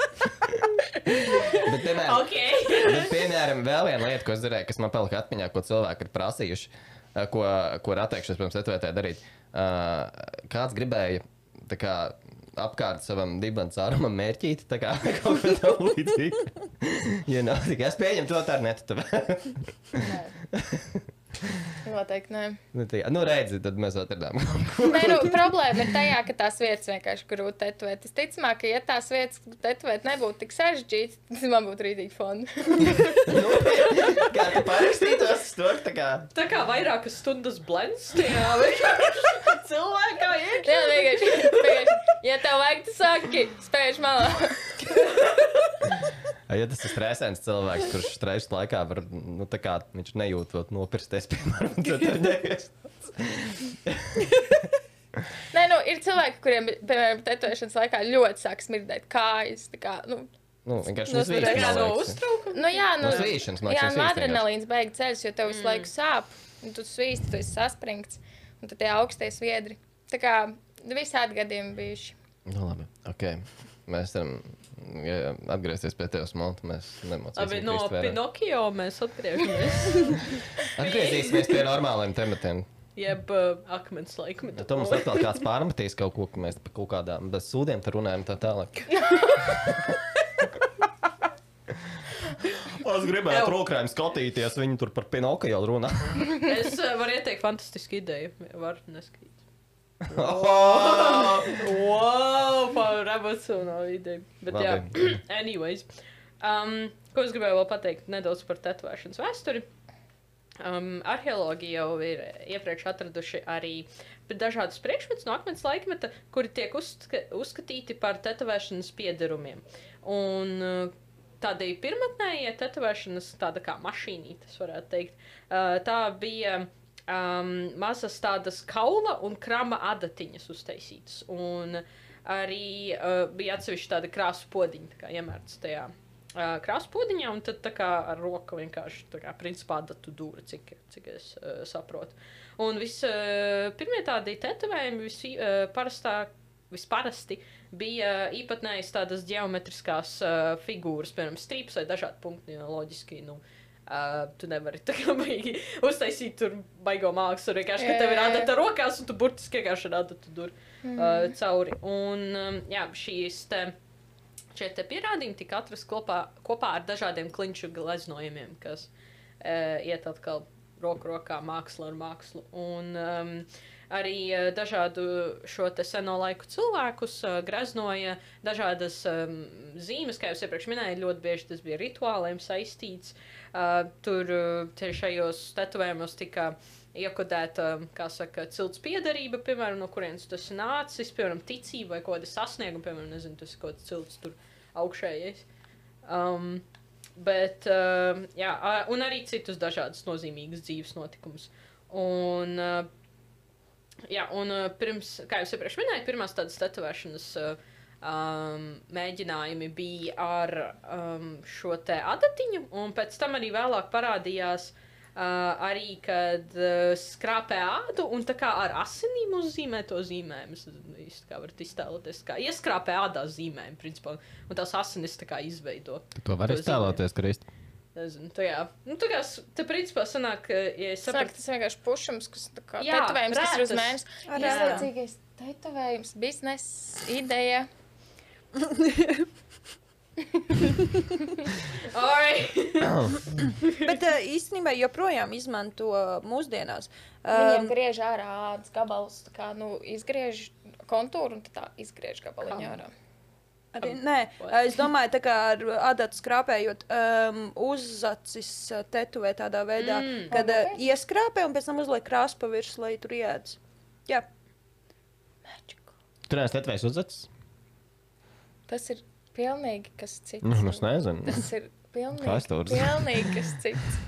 bet piemēram, Ok. Bet, piemēram, vēl viena lieta, ko es darīju, kas man palika atmiņā, ko cilvēki ir prasījuši, eh, ko, ko ir atteikšies pirms etvētē darīt. Uh, kāds gribēja kā, apkārt savam dibens ārumam mērķīt, tā kā kaut ko tādu līdzīgu. nav, tikai es pieņemu to tā ar netu. Noteikti nē. nu, tā, nu, redzi, tad mēs atradām. Nē, nu, problēma ir tajā, ka tās vietas vienkārši grūti tetovēt. Es ticamāk, ka, ja tās vietas tetovēt nebūtu tik sarežģītas, tad man būtu rītīgi foni. nu, kā tu parakstītos to, tā kā. Tā kā vairākas stundas blends tajā cilvēkā ir. Jā, vienkārši, vienkārši, ja tev vajag, tu saki, spēj malā. Ja tas ir stresēns cilvēks, kurš stresa laikā var, nu, tā kā viņš nejūtot nopirsties, piemēram, tad ir nevies. Nē, nu, ir cilvēki, kuriem, piemēram, tetovēšanas laikā ļoti sāk smirdēt kājas. tā Kā, nu, Nu, vienkārši Nu, kā man no liekas. uztraukuma. nu, jā, nu, No svīšanas, man jā, liekas, nu, adrenalīns beigas ceļš, jo tev visu laiku sāp, un tu svīsti, tu esi saspringts, un tad tie augstie sviedri. Tā kā visādi gadījumi bijuši. Nu, labi, ok. Mēs varam ja, atgriezties pie tevis, Monta. Mēs nemācīsim. Abi no. Pinokio mēs atgriežamies. Atgriezīsimies pie normāliem tematiem. Jeb uh, akmens laikmetā. Tad mums atkal kāds pārmetīs kaut ko, ka mēs par kaut kādām bez sūdiem te runājam tā tālāk. Es gribēju Ew. rokrājiem skatīties, viņi tur par Pinokio runā. Es uh, varu ieteikt fantastisku ideju. Var neskatīt. Oh! Wow, par emocionālu ideju. Bet jā, anyways. Um, ko es gribēju vēl pateikt nedaudz par tetovēšanas vēsturi. Um, arheologi jau ir iepriekš atraduši arī dažādas priekšmetus no akmens laikmeta, kuri tiek uzska uzskatīti par tetovēšanas piederumiem. Un uh, tādai pirmotnējai tetovēšanas, tāda kā mašīnītes, varētu teikt, uh, tā bija um, mazas tādas kaula un krama adatiņas uztaisītas. Un arī uh, bija atsevišķi tāda krāsu podiņa, tā kā iemērts tajā uh, krāsu podiņā, un tad kā ar roku vienkārši kā principā adatu dūra, cik, cik es uh, saprotu. Un viss uh, pirmie tādi tetovējumi visi uh, visparasti bija īpatnējas tādas geometriskās uh, figūras, piemēram, strīps vai dažādi punkti. Jo loģiski, nu, uh, tu nevari tā kā baigi uztaisīt tur baigo mākslu. Vienkārši, ka tev ir adata rokās, un tu burtiski vienkārši ar adatu dur uh, cauri. Un, um, jā, šīs te. Šie te pierādījumi tika atrasti kopā, kopā ar dažādiem klinšu gleznojumiem, kas uh, iet atkal roku rokā māksla ar mākslu. Un, um, arī uh, dažādu šo seno laiku cilvēkus uh, greznoja dažādas um, zīmes, kā jau iepriekš minēju, ļoti bieži tas bija rituāliem saistīts. Uh, tur uh, šajos tetovējumos tika iekodēta, kā saka, cilts piedarība, piemēram, no kurienes tas nācis, piemēram, ticība vai kaut kāda sasnieguma, piemēram, nezinu, tas kaut kāds cilts tur augšējais. Um, bet, uh, jā, un arī citus dažādus nozīmīgus dzīves notikumus. Un, uh, jā, un uh, pirms, kā jau iepriekš minēju, pirmās tādas tetovēšanas uh, um, mēģinājumi bija ar um, šo te adatiņu, un pēc tam arī vēlāk parādījās Uh, arī, kad uh, skrāpē ādu un tā kā ar asinīm uzzīmē to zīmējumu. Es īsti, kā varat iztēloties. Kā ieskrāpē ādā zīmējumu, principā. Un tās asinis tā kā izveido. To var iztēloties, Krist. Nezinu, tā jā. Nu, tā kā, te principā sanāk, ka, ja es Sanāk, sapratu, tas vienkārši pušums, kas tā kā Jā, tetovējums, kas ir uz rētas. mēnesi. Ar Īslaicīgais tetovējums, biznesa ideja. Bet uh, īstenībā joprojām izmanto mūsdienās. Viņiem Um, griež ārā ādas gabalus, tā kā nu, izgriež kontūru un tā izgriež gabaliņu Kam? Arī, nē, es domāju, tā kā ar adatu skrāpējot, um, uzacis uh, tetovē tādā veidā, Mm. kad uh, ieskrāpē un pēc tam uzliek krāsu pa virsmu, lai tur iedz. Jā, Tur neesat atvērts uzacis? Tas ir pilnīgi kas cits. Nu, es nezinu. Tas ir pilnīgi, Kā es to zināt? pilnīgi kas cits.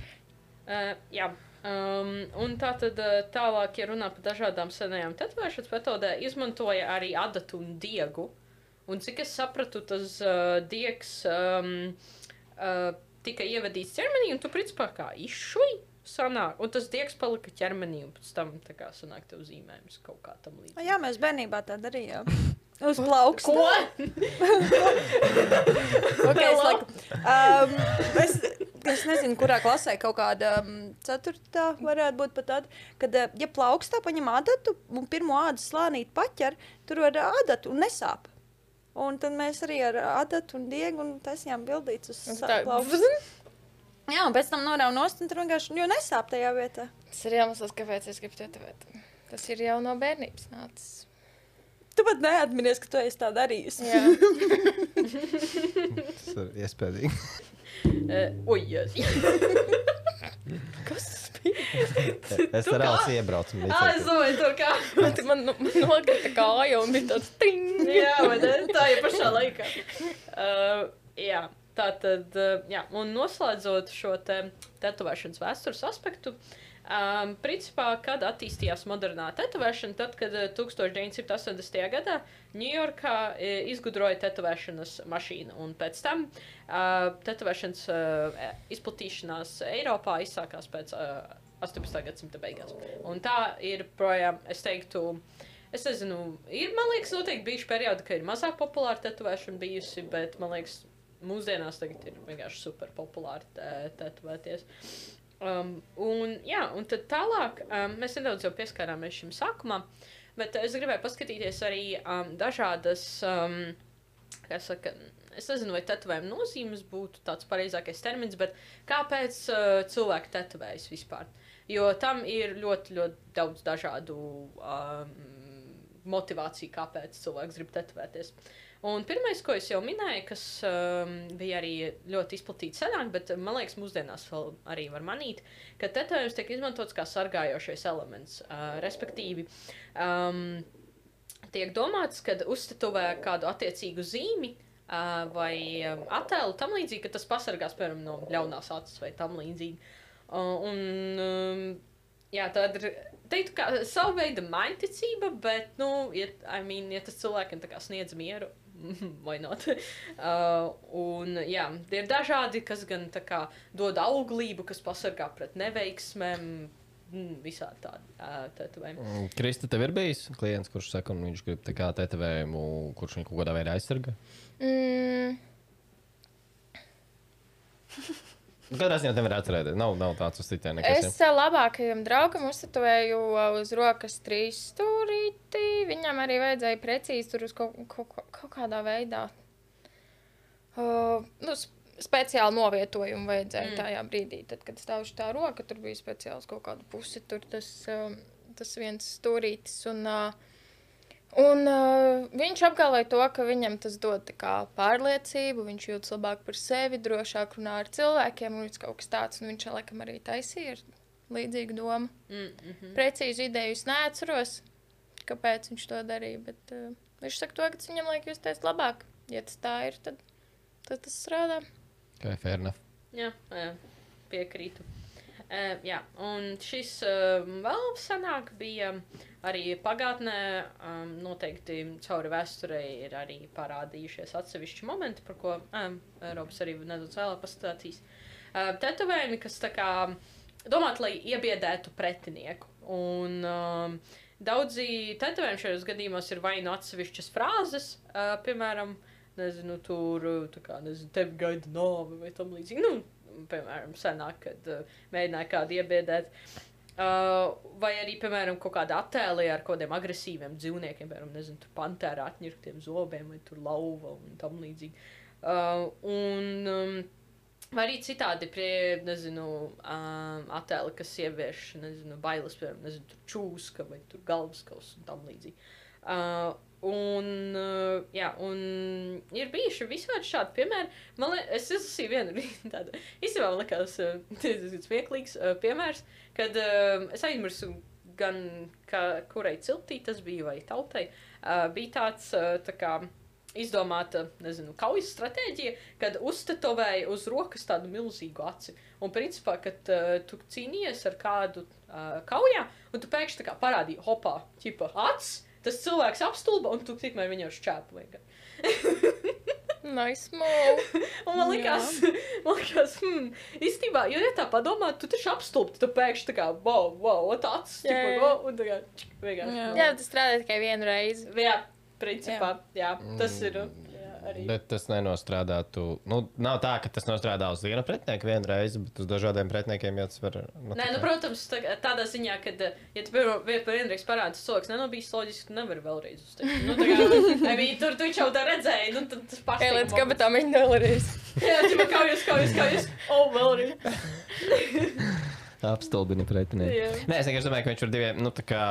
Uh, jā, Um, un tā tad uh, tālāk, ja runā par dažādām senajām tetovēšanas metodēm, izmantoja arī adatu un diegu. Un cik es sapratu, tas uh, diegs um, uh, tika ievadīts ķermenī, un tu principā kā izšuji sanāk. Un tas diegs palika ķermenī, un pēc tam tā kā sanāk tev zīmējums kaut kā tam līdzīga. Jā, mēs bērnībā tā darījām. Uz plaukstu. Okay, es, laiku, um, es, es nezinu, kurā klasē kaut kāda um, ceturtā varētu būt pat tāda, kad, ja plaukstā paņem adatu un pirmo ādas slānīt paķer, tur var adatu un nesāp. Un tad mēs arī ar adatu un diegu un taisījām bildītas uz plaukstu. Jā, un pēc tam norauj nost un tur vienkārši, jo nesāp tajā vietā. Tas ir iemesls, kāpēc es gribu tetovēt. Tas ir jau no bērnības nācis. Tu pat neatminies, ka tu esi tā darījusi. Jā, Tas ir iespējams. Uh, oi, jēs. kas tas bija? Es ar Elsu iebraucu. Ah, es domāju, tur kā. Man, man, nokrita kāja un bija tāds ting. jā, vai ne? Tā ir pašā laikā. Uh, jā, tā tad, uh, jā, un noslēdzot šo te tetovēšanas vēstures aspektu, um, principā, kad attīstījās modernā tetovēšana, tad, kad uh, 1980. gadā Ņujorkā uh, izgudroja tetovēšanas mašīnu, un pēc tam uh, tetovēšanas uh, izplatīšanās Eiropā izsākās pēc uh, 18. gadsimta beigās. Un tā ir projām, es teiktu, Es nezinu, ir, man liekas, noteikti bijuši periodi, kad ir mazāk populāra tetovēšana bijusi, bet, man liekas, mūsdienās tagad ir vienkārši super populāri tetovēties. Um, un, jā, un tad tālāk um, mēs nedaudz jau pieskārāmies šim sākumam, bet es gribēju paskatīties arī um, dažādas, um, kā saka, es nezinu, vai tetovējuma nozīmes būtu tāds pareizākais termins, bet kāpēc uh, cilvēki tetovējas vispār? Jo tam ir ļoti, ļoti daudz dažādu um, motivāciju, kāpēc cilvēks grib tetovēties. Un pirmais, ko es jau minēju, kas um, bija arī ļoti izplatīts senāk, bet uh, man liekas, mūsdienās vēl arī var manīt, ka tetovējums tiek izmantots kā sargājošais elements. Uh, respektīvi, um, tiek domāts, ka uztetuvē kādu attiecīgu zīmi uh, vai um, attēlu tam līdzīgi, ka tas pasargās, piemēram, no ļaunās acis vai tam līdzīgi. Uh, un, um, jā, tāda ir, teiktu, kā savu veidu mainticība, bet, nu, ja, I mean, ja tas kā sniedz mieru, vai not? Uh, un, jā, tie ir dažādi, kas gan tā kā dod auglību, kas pasargā pret neveiksmēm, mm, visādi tādi. Mm, Krista, tev ir bijis klients, kurš saka, ka viņš grib tā kā tetovējumu, kurš viņu kaut kādā veidā aizsargā? Mm, Katrā ziņā nevar atcerēties. Nav, nav tāds uz citiem nekas. es uh, labākajam draugam uzstatovēju uh, uz rokas trīs stūrīti. Viņam arī vajadzēja precīzi tur uz kaut, kaut, kaut, kādā veidā. Uh, nu, speciāli novietojumu vajadzēja Mm. tajā brīdī. Tad, kad stāvuši tā roka, tur bija speciāls kaut kāda pusi, tur tas, um, tas viens stūrītis. Un, uh, un uh, viņš apgalvoja to, ka viņam tas dod kā pārliecību, viņš jūtas labāk par sevi, drošāk runā ar cilvēkiem, un viņš kaut kas tāds, un viņš laikam arī taisīja ar līdzīgu domu. Mm, mm -hmm. Precīzi ideju es neatceros, kāpēc viņš to darīja, bet uh, viņš saka to, ka tas viņam liek justies labāk. Ja tas tā ir, tad, tad tas strādā. Okay, fair enough. Jā, jā, piekrītu. Uh, jā, un šis uh, vēl senāk bija arī pagātnē. Um, noteikti cauri vēsturei ir arī parādījušies atsevišķi momenti, par ko um, Eiropas arī nedaudz vēlāk pastāstīs. Uh, tetovējumu, kas tā kā domāt, lai iebiedētu pretinieku. Un, um, Daudzi tetovējumi šajos gadījumos ir vai nu atsevišķas frāzes, uh, piemēram, nezinu, tur, tā kā, nezinu, tevi gaida nāve vai tam līdzīgi. Nu, piemēram, senāk, kad uh, mēģināja kādu iebiedēt. Uh, vai arī, piemēram, kaut kāda attēlija ar kaut kādiem agresīviem dzīvniekiem, piemēram, nezinu, pantēra atņirktiem zobiem vai tur lauva un tam līdzīgi. Uh, un, um, Vai arī citādi, pie, nezinu, um, attēli, kas ievieš, nezinu, bailes, piemēram, nezinu, čūska vai tur galvaskaus un tam līdzīgi. Uh, un, uh, jā, un ir bijuši visādi šādi piemēri. Man liekas, es izlasīju vienu tādu, īstenībā man uh, diezgan smieklīgs uh, piemērs, kad uh, es aizmirsu gan, ka, kurai ciltī tas bija vai tautai, bija tāds, tā kā, izdomāta, nezinu, kaujas stratēģija, kad uztetovēja uz rokas tādu milzīgu aci. Un, principā, kad uh, tu cīnījies ar kādu uh, kaujā, un tu pēkšņi parādīji, hopā, ķipa, acis, tas cilvēks apstulba, un tu tikmēr viņu šķēpu vienkārši. Nice move. Un man liekas, man liekas, hmm, īstenībā, jo, ja tā padomā, tu taču apstulbi, tu pēkšņi tā kā, wow, wow, tāds, Jā, tipo, jā. wow, un tā kā, čik, vienkārši. Jā. Jā, tas strādā tikai vienu reizi. Jā, principā, jā, tas ir, jā, arī. Bet tas nenostrādātu. Nu, nav tā, ka tas nostrādā uz vienu pretinieku vienreiz, bet uz dažādiem pretiniekiem jau tas var. Nu, Nē, nu, protams, tā, tādā ziņā, ka, ja tu pirmo vienreiz parādi, tas cilvēks nenobijis loģiski, tu nevari vēlreiz uzteikt. Nu, tā kā, I mean, tur tu jau tā redzēji, nu, tad tas Ej, pārsteigums. līdz kabatām viņa vēlreiz. Jā, tu kā jūs, kā jūs, kā jūs, o, vēlreiz. Apstulbina pretinieku. Jā. Nē, es vienkārši domāju, ka viņš var diviem. Nu, tā kā,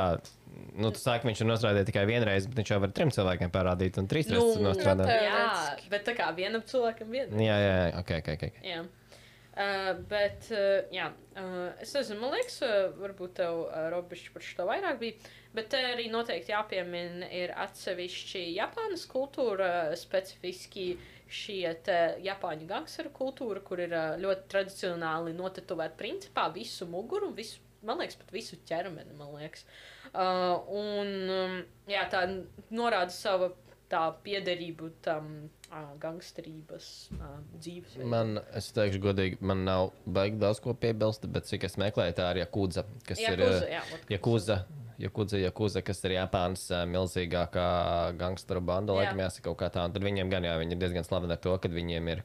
Nu, tu sāki, viņš ir nostrādājis tikai vienreiz, bet viņš jau var trim cilvēkiem parādīt, un trīs reizes Nu, nostrādāt. tā- Jā, bet tā kā vienam cilvēkam viena. Jā, jā, jā, ok, ok. ok. Jā. Uh, bet, uh, jā, uh, es nezinu, man liekas, uh, varbūt tev uh, robežs par šo vairāk bija, bet te arī noteikti jāpiemina ir atsevišķi Japānas kultūra, specifiski šie te Japāņu gangsteru kultūra, kur ir uh, ļoti tradicionāli notetuvēt principā visu muguru, visu, man liekas, pat visu ķermeni. Uh, un, um, jā, tā norāda savu tā piederību tam uh, gangsterības uh, dzīvesveidam. Man, es teikšu, godīgi, man nav baigi daudz ko piebilst, bet cik es meklēju, tā ir Jakūza, kas ir. Jakuza, eh, jā, ot, Jakūza, Jakūza, Jakūza, kas ir Japānas eh, milzīgākā gangsteru banda, Jā. laikam jāsaka kaut kā tā. Un tad viņiem gan, jā, viņi ir diezgan slaveni ar to, ka viņiem ir.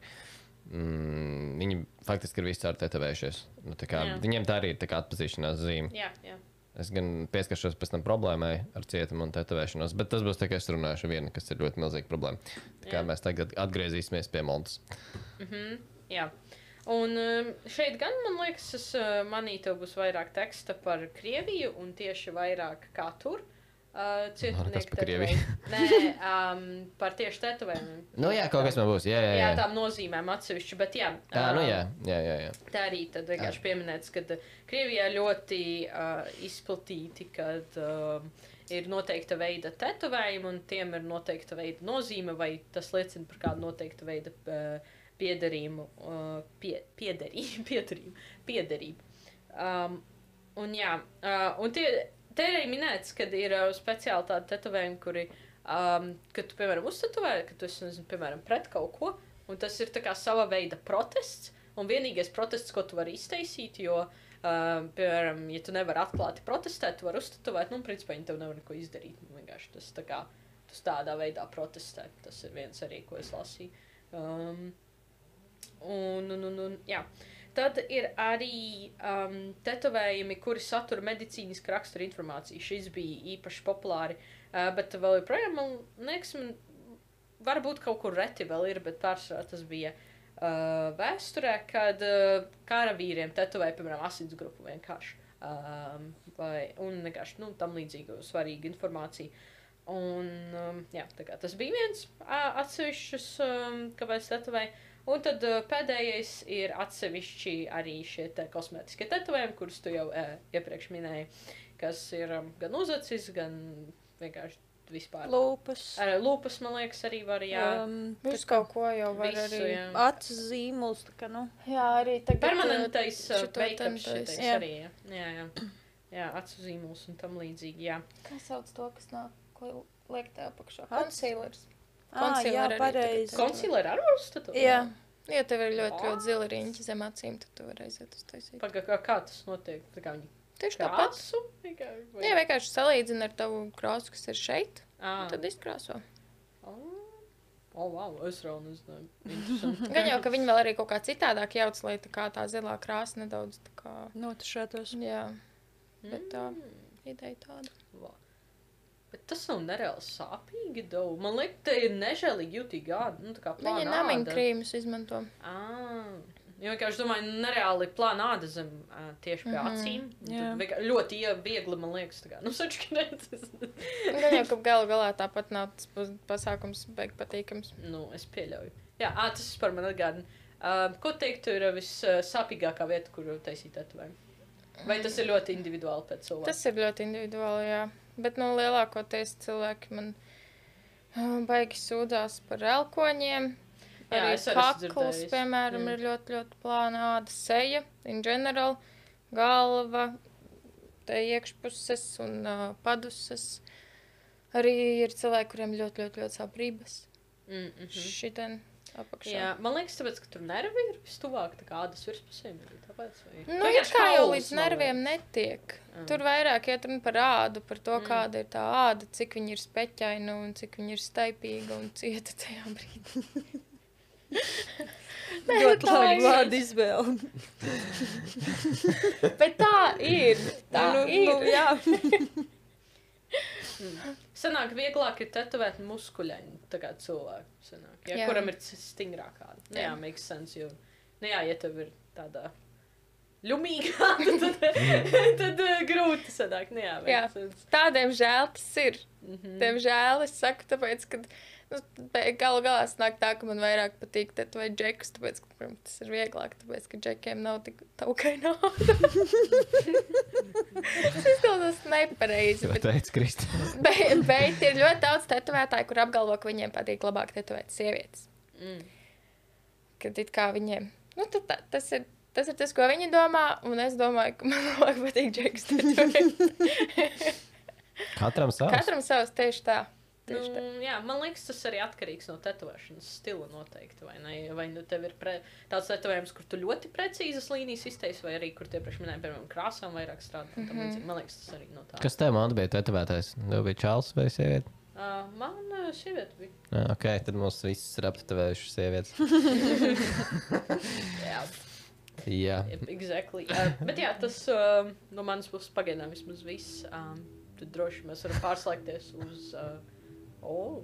Mm, viņi faktiski ir viscaur tetovējušies. Nu, tā kā, viņiem tā arī ir kā atpazīšanās zīme. Jā, jā. Es gan pieskaršos pēc tam problēmai ar cietumu un tetovēšanos, bet tas būs tikai es runāšu viena, kas ir ļoti milzīga problēma. Tā kā Jā. mēs tagad atgriezīsimies pie Montes. jā. Un um, šeit gan, man liekas, es uh, manīju, tev būs vairāk teksta par Krieviju un tieši vairāk kā tur. Uh, kas par tetovējumu. Nē, um, par tieši tetovējumu. Nu jā, kaut kas man būs. Jā, jā, Jā, jā. tām nozīmēm atsevišķi, bet jā. Tā, nu um, jā, jā, jā. jā. Tā arī tad vienkārši pieminēts, ka Krievijā ļoti uh, izplatīti, kad uh, ir noteikta veida tetovējumi, un tiem ir noteikta veida nozīme, vai tas liecina par kādu noteikta veida uh, piederību, uh, pie, piederību, piederību, piederību. Um, un jā, uh, un tie, te ir arī minēts, ka ir uh, speciāli tādi tetovējumi, kuri, um, kad tu, piemēram, uztetuvē, ka tu esi, nezinu, piemēram, pret kaut ko, un tas ir tā kā sava veida protests, un vienīgais protests, ko tu vari iztaisīt, jo, uh, piemēram, ja tu nevari atklāti protestēt, tu vari uztetuvēt, nu, principā viņi tev nevar neko izdarīt, nu, vienkārši tas tā kā, tu tādā veidā protestē, tas ir viens arī, ko es lasīju. Um, Un, un, un, un, jā. Tad ir arī um, tetovējumi, kuri satura medicīnisku raksturu informāciju. Šis bija īpaši populāri, uh, bet vēl joprojām, man liekas, man varbūt kaut kur reti vēl ir, bet pārsvarā tas bija uh, vēsturē, kad uh, karavīriem tetovēja, piemēram, asins grupu vienkārši. Um, vai, un vienkārši nu, tam līdzīgu svarīgu informāciju. Un, um, jā, tas bija viens uh, atsevišķs, um, kāpēc tetovēja. Un tad uh, pēdējais ir atsevišķi arī šie te kosmētiskie tetovējumi, kurus tu jau uh, iepriekš minēji, kas ir um, gan uzacis, gan vienkārši vispār. Lūpas. Ar lūpas, man liekas, arī var, jā. Um, Visu kaut ko jau var Visu, arī. jā. Acu zīmuls, tā kā, nu. Jā, arī tagad. Permanentais uh, šito veikums šitais Jā. arī, jā. Jā, jā. Jā, acu zīmuls un tam līdzīgi, jā. Kā sauc to, kas nāk, ko liek tev apakšā? Concealers. Ah, jā, pareizi. tagad. Konsilēra ar uzstatu? Jā. Ja tev ir ļoti, ļoti zila riņķi zem acīm, tad tu vari aiziet uz taisīt. Paga, kā, kā tas notiek? Tā kā viņi Tieši tāpat. vai- Jā, vienkārši salīdzina ar tavu krāsu, kas ir šeit, un tad izkrāso. O, oh, wow, es vēl. Interesanti. Gan jau, ka viņi vēl arī kaut kā citādāk jauc, lai tā kā tā zilā krāsa nedaudz tā kā. Notušētos. Jā, bet tā Mm. ideja tāda. Va. Tas nav nereāli sāpīgi. Daudz. Man liekas, tā ir nežēlīgi jutīga āda. Nu, plāna namiņu krīmus izmanto. Ā, Jo vienkārši domāju, nereāli plāna āda zem ā, tieši pie acīm. Un Jā. tad vienkār- Ļoti ie- viegli, man liekas, tā kā. Nu, sačakarētas. Gan jau, ka galu galā tāpat nav tas pas- pasākums beig patīkams. nu, es pieļauju. Jā, ā, tas par man atgādina. Uh, ko teiktu ir vissāpīgākā vieta, kur taisīt tetovējumu? Vai tas ir ļoti individuāli pēc cilvēka? Tas ir ļoti individuāli, jā. Bet, nu, lielākoties cilvēki man Baigi sūdzās par elkoņiem. Jā, Arī kakls, piemēram, Mm. ir ļoti, ļoti plāna āda, seja, in general, galva, te iekšpuses un uh, paduses. Arī ir cilvēki, kuriem ļoti, ļoti, ļoti sāp rības. Mm -hmm. Šitien apakšā. Jā, man liekas, tāpēc, ka tur nervi ir vistuvāk, tā kā ādas virspusēm arī tāpēc. Vai... Nu, it kā jau līdz nerviem netiek. Mm. Tur vairāk iet runa par ādu, par to, Mm. kāda ir tā āda, cik viņa ir speķaina un cik viņa ir staipīga un cieta tajā brīdī. Ļoti tā labi ir. vārdu izvēle. Bet tā ir. Tā nu, ir. nu, jā. Sanāk, vieglāk ir tetovēt kā cilvēku. Sanāk, ja, Jā. kuram ir stingrākā. Nu, jā, Jā. makes sense. Jo, nu, jā, ja tev ir tāda ļumīga, tad, tad, tad uh, grūti sanāk. Nu, jā, Jā. Tādiem žēl tas ir. Mhm. Diemžēl es saku, tāpēc, ka nu, be- galu galā sanāk tā, ka man vairāk patīk tetovēt džekus, tāpēc, ka protams, tas ir vieglāk, tāpēc, ka džekiem nav tik taukaina āda. Tas izklausās nepareizi, bet, teica Kristi? bet, bet ir ļoti daudz tetovētāju, kur apgalvo, ka viņiem patīk labāk tetovēt sievietes. Mm. Kad it kā viņiem, nu, tad, tā, tas ir. Tas ir tas, ko viņi domā, un es domāju, ka man labāk patīk džeks. Katram savs. Katram savs tieši tā. Tieši tā. Nu, jā, man liekas, tas arī atkarīgs no tetovēšanas stila noteikti. Vai, ne? vai nu tev ir pre... tāds tetovējums, kur tu ļoti precīzas līnijas izteiksi, vai arī kur tie priekš minēja, piemēram, krāsām vairāk strādā. Mm. -hmm. Man liekas, tas arī no tā. Kas tev man bija tetovētais? Tev bija čāls vai sieviete? Uh, man uh, sieviete bija. Jā, ok, tad mums viss ir aptevējuši sievietes. Jā, Jā. exactly. Uh, bet jā, tas uh, no manas puses pagaidām vismaz viss. Um, tad droši mēs varam pārslēgties uz. Uh, oh.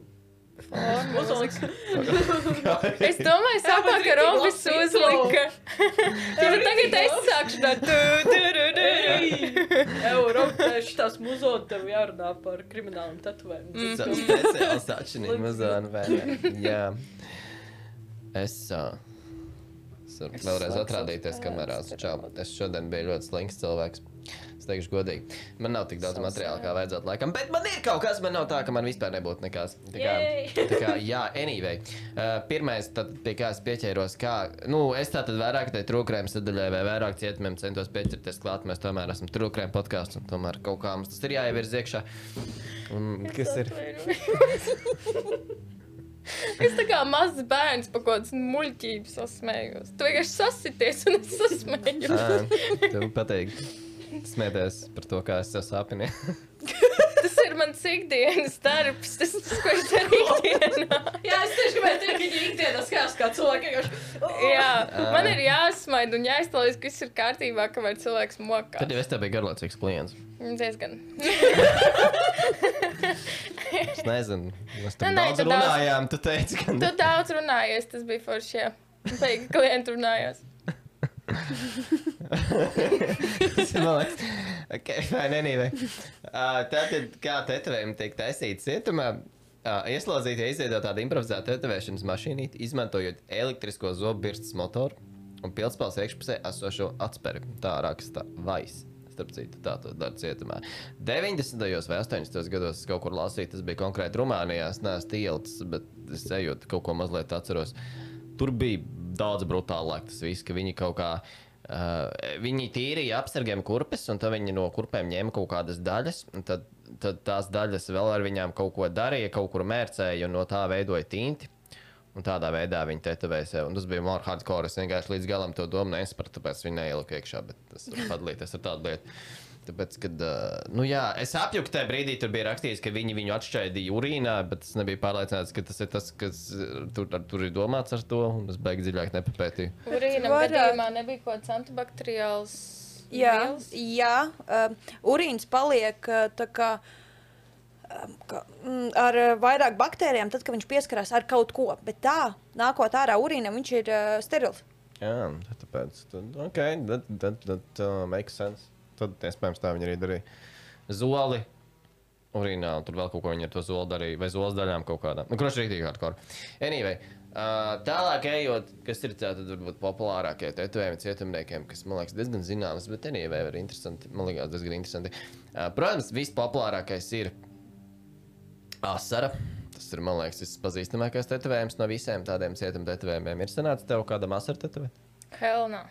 Uzliks. Es domāju, sākumā, ka Robis uzlika. Jā, bet tagad es sākšu no tu, tu, tu, tu. Eiropā šitās muzot tev jārunā par krimināliem. Tas speciāls atšķirīgi mazāk, vai ne? Jā. Es. Uh, es varu vēlreiz atrādīties kamerās. Čau. Es šodien biju ļoti slinks cilvēks. Es teikšu, godīgi. Man nav tik daudz materiāla, kā vajadzētu laikam, bet man ir kaut kas, man nav tā, ka man vispār nebūtu nekas. Tā kā, tā kā jā, anyway. Uh, pirmais, tad, pie kā es pieķēros, kā, nu, es tā tad vairāk tai trūkrēm sadaļai vai vairāk cietumiem centos pieķerties klāt. Mēs tomēr esam trūkrēm podkāsts un tomēr kaut kā mums tas ir jāievirz iekšā. Un, kas ir? Es tā kā mazs bērns par kaut kādas muļķības sasmējos. Tu vienkārši sasities un es sasmējos. Ā, Tev patīk smieties par to, kā es sev sāpinu. Ir mans ikdienas darbs. Tas ir tas, ko es daru ikdienā. Jā, es tieši gribēju teikt, ka ikdienā skatās kā cilvēki. vienkārši, Jā, man ir jāsmaida un jāiztēlojas, ka viss ir kārtībā, kamēr cilvēks mokā. Tad jau es tev biju garlaicīgs klients. Diezgan. Es nezinu, mēs Nē, tam nē, daudz tu daudz- runājām. Tu teici, ka Tu daudz runājies, tas bija forši. Jā. Beigi klienti runājās. Tas ir malaks. Ok, fine, anyway. Uh, tātad, kā tetovējumi tiek taisīti cietumā, uh, ieslodzītie izveido tādu improvizētu tetovēšanas mašīnu, izmantojot elektrisko zobu motoru un pilspāles iekšpusē esošo atspēri. Tā raksta Vais. Starp citu, tā to dara cietumā. 90. vai 80. gados es kaut kur lasīju, tas bija konkrēti Rumānijā. Es neesmu tilts, bet es ejot kaut ko mazliet atceros. Tur bija daudz brutālāk tas viss, ka viņi kaut kā. Uh, viņi tīrīja apsargiem kurpes, un tad viņi no kurpēm ņēma kaut kādas daļas. Tad, tad tās daļas vēl ar viņām kaut ko darīja, kaut kur mērcēja, un no tā veidoja tinti. Un tādā veidā viņi tetovēja sev. Un tas bija more hardcore. Es vienkārši līdz galam to domu nesapratu, tāpēc viņi neielika iekšā. Bet tas var padalīties ar tādu lietu. Tāpēc, kad, nu jā, es apjuku tajā brīdī, tur bija rakstīts, ka viņi viņu atšķaidīja urīnā, bet es nebiju pārliecināts, ka tas ir tas, kas tur, ar, tur ir domāts ar to. Un es beigās dziļāk nepapētīju. Urīnam Varētu. gadījumā nebija kaut kāds antibakteriāls. Jā, vielas? jā uh, urīns paliek uh, tā kā. um, ka, mm, Ar vairāk baktērijām, tad, kad viņš pieskarās ar kaut ko, bet tā, nākot ārā urīnam, viņš ir uh, sterils. Jā, tāpēc, tad, ok, that, that, that uh, makes sense. Tad, iespējams, tā viņi arī darīja. Zoli. Urīnā, un tur vēl kaut ko viņi ar to zoli darīja, vai zoles daļām kaut kādā. Nu, kurš rītīgi hardcore. Anyway, uh, tālāk ejot, kas ir tādi varbūt populārākie tetovējumi cietumniekiem, kas man liekas diezgan zināms, bet anyway, arī interesanti. Man liekas, diezgan interesanti. Uh, protams, vispopulārākais ir asara. Tas ir, man liekas, vispazīstamākais tetovējums no visiem tādiem cietuma tetovējumiem. Ir sanācis tev kādam asaru tetovēt? Hell no.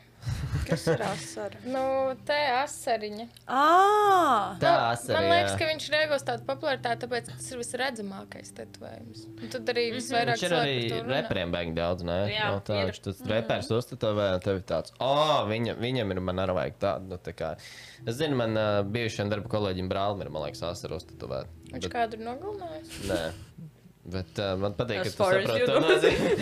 Kas ir asara? Nu, te asariņa. Ah! Tā Nu, asara, Man liekas, jā. ka viņš ir iegūst tādu popularitāti, tāpēc ka tas ir visredzamākais tetovējums. Un tad arī visvairāk Viņš ir arī cilvēku reperiem baigi daudz, nē? Jā, no, tā ir. viņš tas repers uztetovē, un tev ir tāds, o, oh, viņa, viņam ir, man arī vajag tādu, nu, tā kā. Es zinu, man uh, bijušajam darba kolēģim brālim ir, man liekas, asaru uztetovēt. Viņš Bet, kādu ir nogalinājis. nē. Bet uh, man patīk, ka tu saproti to nozīmi.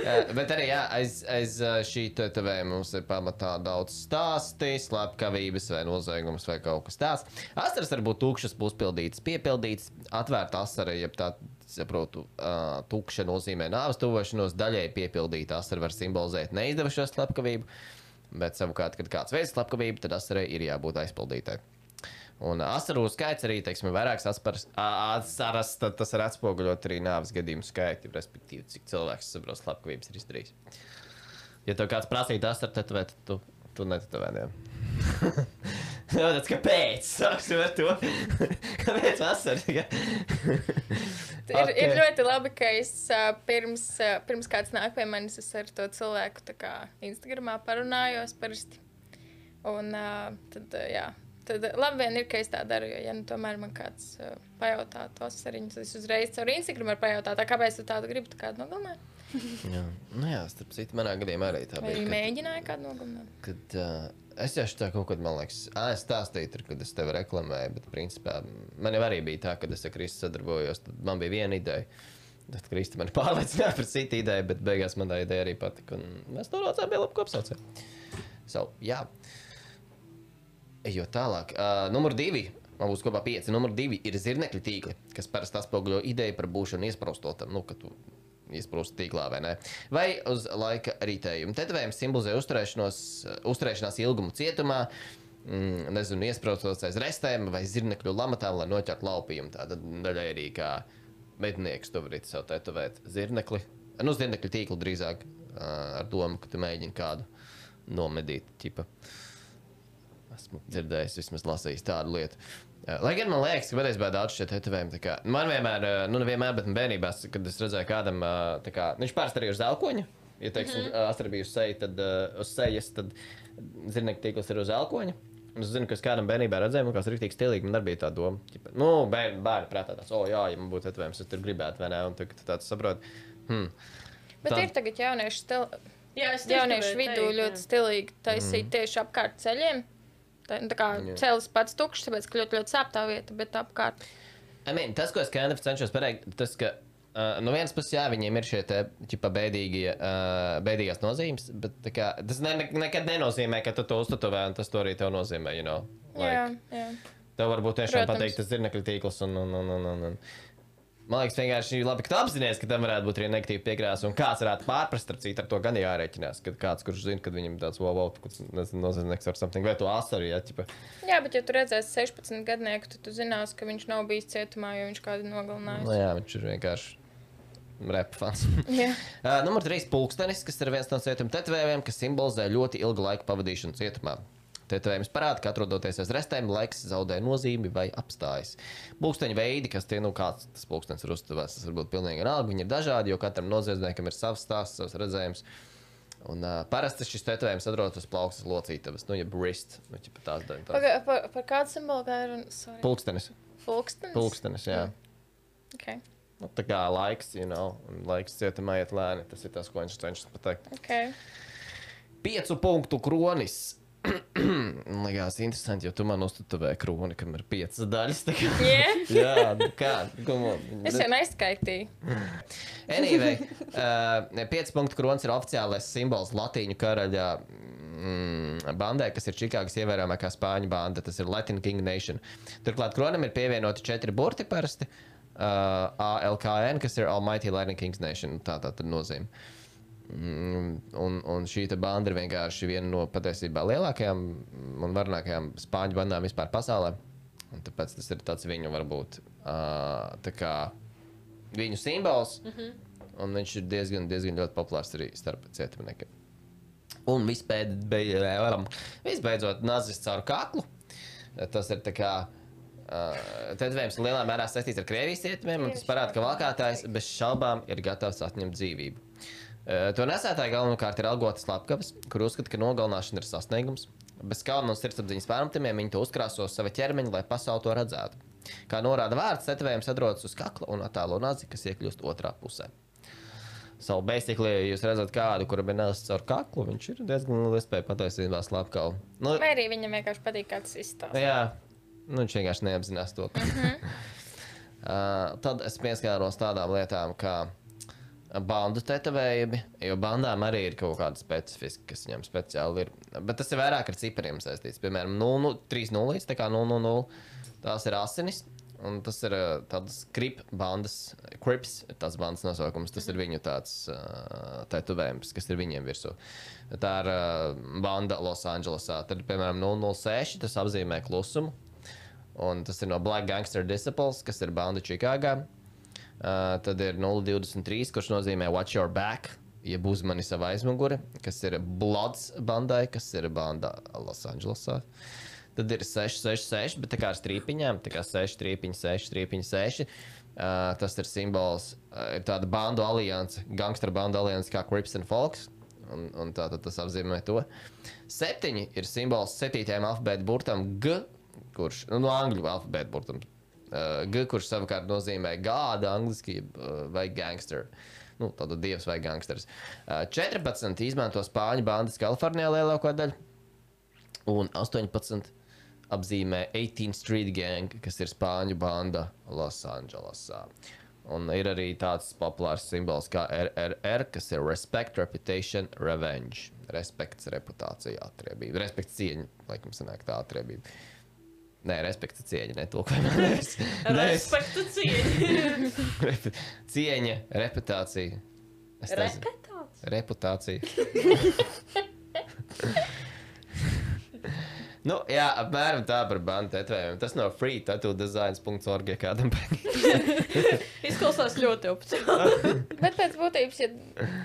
Jā, Bet arī, jā, aiz, aiz uh, šī tetovējuma mums ir pamatā daudz stāstu, slepkavības vai noziegums vai kaut kas tāds. Asaras var būt tukšas, puspildītas, piepildītas, atvērta asara, jeb tā, saprotu, uh, tukša nozīmē nāves tuvošanos, daļai piepildīta asara var simbolizēt neizdevušos slepkavību, bet savukārt, kad kāds veids slepkavību, tad asarai ir jābūt aizpildītai. Un asaru skaits arī, teiksim, vairākas asaras, tad tas var atspoguļot arī nāves gadījumu skaitu, respektīvi, cik cilvēks saprot slepkavības ir izdarījis. Ja tev kāds prasītu asaru tetovēt, tad tu, tu netetovē, jā. Tas kāpēc? Sāksim ar to. kāpēc asaru? Ja? Ir, okay. ir ļoti labi, ka es uh, pirms, uh, pirms kāds nāk pie manis, es ar to cilvēku kā Instagramā parunājos parasti. Un uh, tad, uh, jā, tad labi vien ir, ka es tā daru, jo, ja nu tomēr man kāds uh, pajautā tos sariņus, tad es uzreiz caur Instagram varu pajautāt, tā, kāpēc tu tādu gribi, tu kādu nogalināt? jā. Nu jā, starp citu, manā gadījumā arī tā Vai bija. arī kad- mēģināju kādu nogalināt? Kad, uh, es jau tā kaut kad, man liekas, ā, es stāstīju, kad es tevi reklamēju, bet principā man jau arī bija tā, ka es ar Kristu sadarbojos. Tad man bija viena ideja. Tad Kristi man pārliecināja par citu ideju, bet beigās man tā ideja arī patika. un Mēs nonācām pie laba kopsaucēja. So, jā. Ejot tālāk, uh, numur divi. Man būs kopā pieci. Numur divi ir zirnekļa tīkli, kas parasti atspoguļo ideju par būšanu iesprostotam. Nu, iesprūst tīklā vai nē. Vai uz laika ritējumu. Tetovējums simbolizē uzturēšanās ilgumu cietumā. Mm, nezinu, iesprūstos aiz restēm vai zirnekļu lamatām, lai noķertu laupījumu. Tāda daļai arī kā mednieks to var sev tetovēt. Zirnekli, nu, zirnekļu tīklu drīzāk ar domu, ka tu mēģini kādu nomedīt. Ķipa. Esmu dzirdējis, vismaz lasījis tādu lietu. Uh, Lai gan man liekas, ka patiesībā daudz šie tetovējumi, man vienmēr, uh, nu, nevienmēr, bet bērnībā, kad es redzēju kādam, tā kā, viņš pārst arī uz zelkoņa. Ja, teiksim, mm -hmm. astra bija uz sejas, tad, uz sejas, tad zirnekļa tīkls ir uz zelkoņa. Un Es zinu, ka es kādam bērnībā redzēju, kas ir rīktīgi stilīgi. Man arī bija tā doma, ka, nu, bērni, bērni prātā tāds, o, jā, ja man būtu tetovējums, es tur gribētu, vai ne? Un tagad tu tāds saproti, hmm. Bet Tā- ir tagad jauniešu, stil, Jā, es jauniešu vidū teikt, ļoti jā. stilīgi taisīt mm. tieši apkārt ceļiem. Tā, tā kā Jā. ceļš pats tukšs, tāpēc ka ļoti, ļoti sāp tā vieta, bet apkārt. I mean, tas, ko es Kandam cenšos pateikt, tas, ka uh, no vienas puses, jā, viņiem ir šie te, ķipa, bēdīgie, uh, bēdīgās nozīmes, bet tā kā, tas ne, ne, nekad nenozīmē, ka tu to uztatovē, un tas to arī tev nozīmē. You know? Jā, like, jā. tev varbūt tiešām Protams. patīk tas zirnekļa tīkls. Un, un, un, un, un, un. Man liekas, vienkārši labi, ka tu apzinājies, ka tam varētu būt arī negatīva piekrāsa. Un kāds varētu pārprast, ar citu ar to gan jārēķinās. Kad kāds, kurš zina, ka viņam tāds wow, wow, kurš nozīmēs ar something, vai to asaru, ja, ķipa. jā, bet ja tu redzēsi 16 gadnieku, tad tu zinās, ka viņš nav bijis cietumā, jo viņš kādu Nu, nogalinājis. jā, viņš ir vienkārši rap fans. Jā. Uh, numur 3. Pulkstenis, kas ir viens no cietuma tetovējumiem, kas simbolizē ļoti ilgu laiku pavadīšanu cietumā. Tetovējums parāda, ka atrodoties aiz restēm, laiks zaudē nozīmi vai apstājas. Pulksteņa veidi, kas tie, nu, kāds tas pulkstenis ir uztvērs, tas var būt pilnīgi vienalga. Viņi ir dažādi, jo katram noziedzniekam ir savs stāsts, savs redzējums. Un uh, parasti šis tetovējums atrodas uz plaukstas locītavas, nu, ja brist, nu, ja tās daļas. Par, par, par kādu simbolu kā ir? Sorry. Pulkstenis, Pulkstenis. pulkstenis, jā. Okay. Nu, tā kā laiks, you know, un laiks cietumā iet lēni, tas ir tas, ko viņš cenšas pateikt. Okay. Piecu punktu kronis. Man liekas, interesanti, jo tu man uztvēri kroni, kam ir piecas daļas. kā- Yeah. Jā, nu kā. on. Es jau neizskaitīju. Anyway, uh, pieci punktu kronis ir oficiālais simbols Latīņu karaļa mm, bandai, kas ir Čikāgas ievērojamākā spāņu banda. Tas ir Latin King Nation. Turklāt kronam ir pievienoti četri burti parasti. Uh, ALKN, kas ir Almighty Latin Kings Nation. Tā tā tad nozīmē. Mm, un, un šī banda ir vienkārši viena no patiesībā lielākajām un varenākajām spāņu bandām vispār pasaulē. Un tāpēc tas ir tāds viņu varbūt uh, tā kā viņu simbols. Mm -hmm. Un viņš ir diezgan, diezgan ļoti populārs arī starp cietumniekiem. Un vispēd, beid, visbeidzot, nazis caur kaklu. Tas ir tā kā Uh, Tetovējums ir lielā mērā saistīts ar krievijas cietumiem, un tas parāda, ka valkātājs bez šaubām ir gatavs atņemt dzīvību. To nesētāji galvenokārt ir algotas slepkavas, kur uzskata, ka nogalināšana ir sasniegums. Bez kauna un sirdsapziņas pārmetumiem viņi to uzkrāso uz sava ķermeņa, lai pasauli to redzētu. Kā norāda vārds, tetovējums atrodas uz kakla un attēlo nazi, kas iekļūst otrā pusē. Savu basically, ja jūs redzat kādu, kuram ir nesis caur kaklu, viņš ir diezgan liela iespēja patiesībā slepkavu. Nu, Vai arī viņam vienkārši patīk, kā tas izstāsta. jā, nu, viņš vienkārši neapzinās to. uh, tad es pieskāros tādām lietām, kā bandu tetovējumi, jo bandām arī ir kaut kāda specifiska, kas viņam speciāli ir. Bet tas ir vairāk ar cipariem saistīts. Piemēram, 0, 3, 0, tā kā 0, 0. Tās ir asinis. Un tas ir uh, tādas krip bandas, krips, tas bandas nosaukums. Tas ir viņu tāds uh, tetovējums, kas ir viņiem virsū. Tā ir uh, banda Losandželosā. Tad, piemēram, 006, tas apzīmē klusumu. Un tas ir no Black Gangster Disciples, kas ir banda Čikāgā. Uh, tad ir 023, kurš nozīmē Watch Your Back, jeb uzmani savā aizmugurē, kas ir Bloods bandai, kas ir banda Losandželosā. Tad ir 666, bet tā kā ar strīpiņām, tā kā 6, 3, 6, 3, 6. Uh, tas ir simbols, uh, ir tāda bandu alianse, gangsteru bandu alianse kā Crips and Folks. Un, un tā tad tas apzīmē to. Septiņi ir simbols septītajam alfabēta burtam G, kurš nu, no angļu alfabēta burtam. Uh, G, kurš savukārt nozīmē gāda angliski uh, vai gangster. Nu, tāda dievs vai gangsters. Uh, 14 izmanto spāņu bandas Kalifornijā lielāko daļu. Un 18 apzīmē 18th Street Gang, kas ir spāņu banda Losandželosā. Un ir arī tāds populārs simbols kā RRR, kas ir Respect, Reputation, Revenge. Respekts, reputācija, atriebība. Respekts, cieņa, laikam, sanāk tā atriebība. Nē, respekts, cieņa, ne to, ko mēs Respektu cieņu. Repu- Cieņa, reputācija. Repetāts. Reputācija. nu, jā, apmēram tā par bandu tetovējumiem. Tas no freetattoodesigns.org, ja kādam patīk. Izklausās ļoti opcionāli. Bet pēc būtības, ja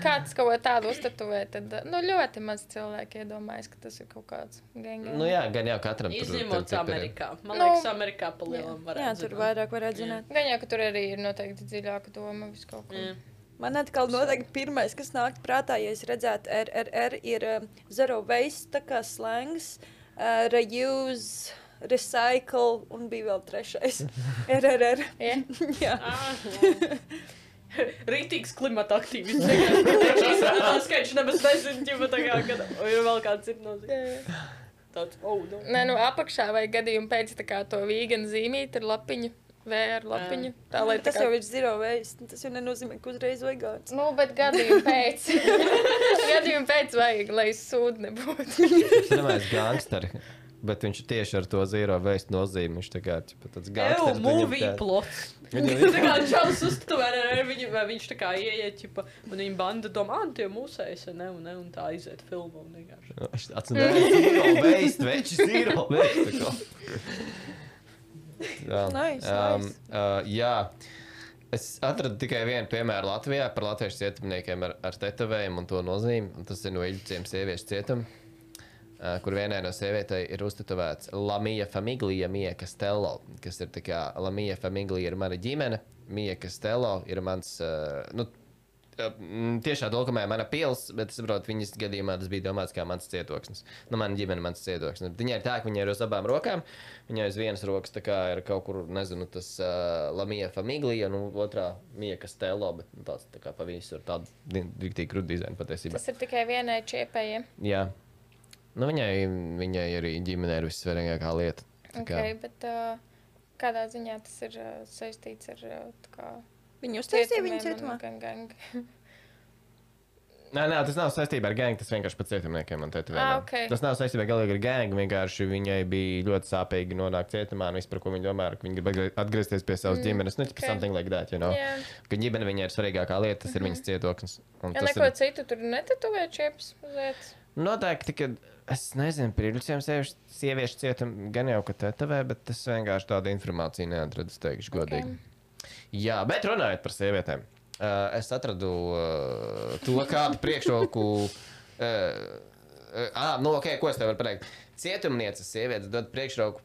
kāds kaut ko tādu uztatuvē, tad nu, ļoti maz cilvēki iedomājas, ka tas ir kaut kāds gangs. Nu, jā, gan jau katram tur Izņemot tur cipari. Amerikā. Man Nu, liekas, Amerikā pa lielam Jā, varētu tur zināt. vairāk varētu zināt. Gan jau, ka tur arī ir noteikti dziļāka doma vis kaut ko. Jā. Man atkal noteikti pirmais, kas nāk prātā, ja es redzētu RRR, ir uh, zero waste, tā kā slangs, uh, reuse, recycle un bija vēl trešais. RRR. Ja? Jā. Ah, Rītīgs klimata aktīvists. Tā skaidrs nemaz nezinu, ķipa tā kā, kad ir vēl kāds ir nozīme. Tāds, oh, no. Nē, nu apakšā vai gadījumā pēc tā kā to vīganu zīmīt ar lapiņu, vēru lapiņu. Tā lai tā Tas kā... jau ir zero waste. Tas jau nenozīmē, ka uzreiz vegāns. Nu, bet gadījumā pēc. gadījumā pēc vajag, lai sūdi nebūtu. Es domāju, gangsteri. Bet viņš tieši ar to zīro veistu nozīmi. Viņš tā kā tāds movie viņam tā- plots. Viņam Tā kā čels uztver, viņu, vai viņš tā kā ieiet, ķipa, un viņa banda domā, ah, tie mūsējas, ne, un, ne, un tā aiziet filmu. Viņš atcerās, zīro veistu, veči zīro veistu. Jā. Nice, Um, nice. uh, jā. Es atradu tikai vienu piemēru Latvijā par latviešu cietumniekiem ar, ar tetovējumu un to nozīmi. Un tas ir no Iļķiem sieviešu cietuma, uh, kur vienai no sievietēm ir uztetovēts Lamija Famiglia, Mija Castello, kas ir tā kā Lamija Famiglia ir mana ģimene, Mija Castello ir mans. Uh, nu, Tiešā dokumentā mana pils, bet es saprotu, viņas gadījumā tas bija domāts kā mans cietoksnis. Nu, mana ģimene, mans cietoksnis. Bet Viņai ir tā, ka viņai ir uz abām rokām. Viņai uz vienas rokas ir kaut kur, nezinu, tas uh, Lamija Famiglia, un nu, otrā Mija Castello, bet nu, tāds tā kā pa visur tādu rīktīgi krūti dizainu patiesībā. Tas ir tikai vienai čiepējai. Jā. Nu, viņai, viņai arī ģimenē ir vissvarīgākā lieta. Kā- Okay, bet uh, kādā ziņā tas ir uh, saistīts ar uh, kā Viņi uztaisīja viņu cietumiem cietumā. Gang, gang. Nē, nē, tas nav saistībā ar gēnu. Tas vienkārši par cietumniekiem man te ir. Ah, ok. Tas nav saistībā galīgi ar gēnu. Vienkārši viņai bija ļoti sāpīgi nonākt cietumā. Un viss, par ko viņa domā, ka viņa grib atgrie- atgriezties pie savas mm, ģimenes. Nu, ok. okay. something like that, you know. Jā. Ka ģimene viņai ir svarīgākā lieta, tas mm -hmm. ir viņas cietoksnis. Un Ja tas neko ir citu tur netatuvē čiepas uz vietas. noteikti, ka es nezinu, pirmsiem sieviešu, sieviešu cietumā gan jau, ka tetavē, bet es vienkārši tādu informāciju neatradu, es teikšu godīgi. Ok. Jā, bet runājot par sievietēm, uh, es atradu uh, to kādu priekšroku. Uh, uh, ah, nu, ok, ko es tev varu pateikt? Cietumnieces sievietes dod priekšroku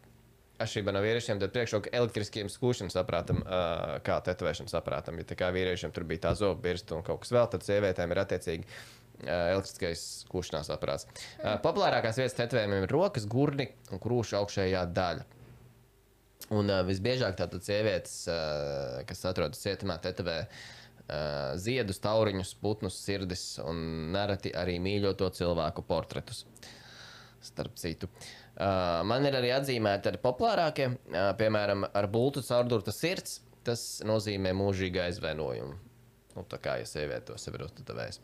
atšķirībā no vīriešiem, dod priekšroku elektriskiem skūšanas aprātam, uh, kā tetovēšanas aprātam. Ja tā kā vīriešiem tur bija tā zobu birsta un kaut kas vēl, tad sievietēm ir attiecīgi uh, elektriskais skūšanās aprāts. Uh, populārākās vietas tetovējumiem ir rokas, gurni un krūšu augšējā daļa. Un uh, visbiežāk tātad sievietes, uh, kas atrodas cietumā, tetovē uh, ziedus, tauriņus, putnus, sirdis un nereti arī mīļoto cilvēku portretus. Starp citu. Uh, man ir arī atzīmēti ar populārākie, uh, piemēram, ar bultu caurdurta sirds. Tas nozīmē mūžīgu aizvainojumu. Nu, tā kā ja sieviete to sev ir uztavējusi.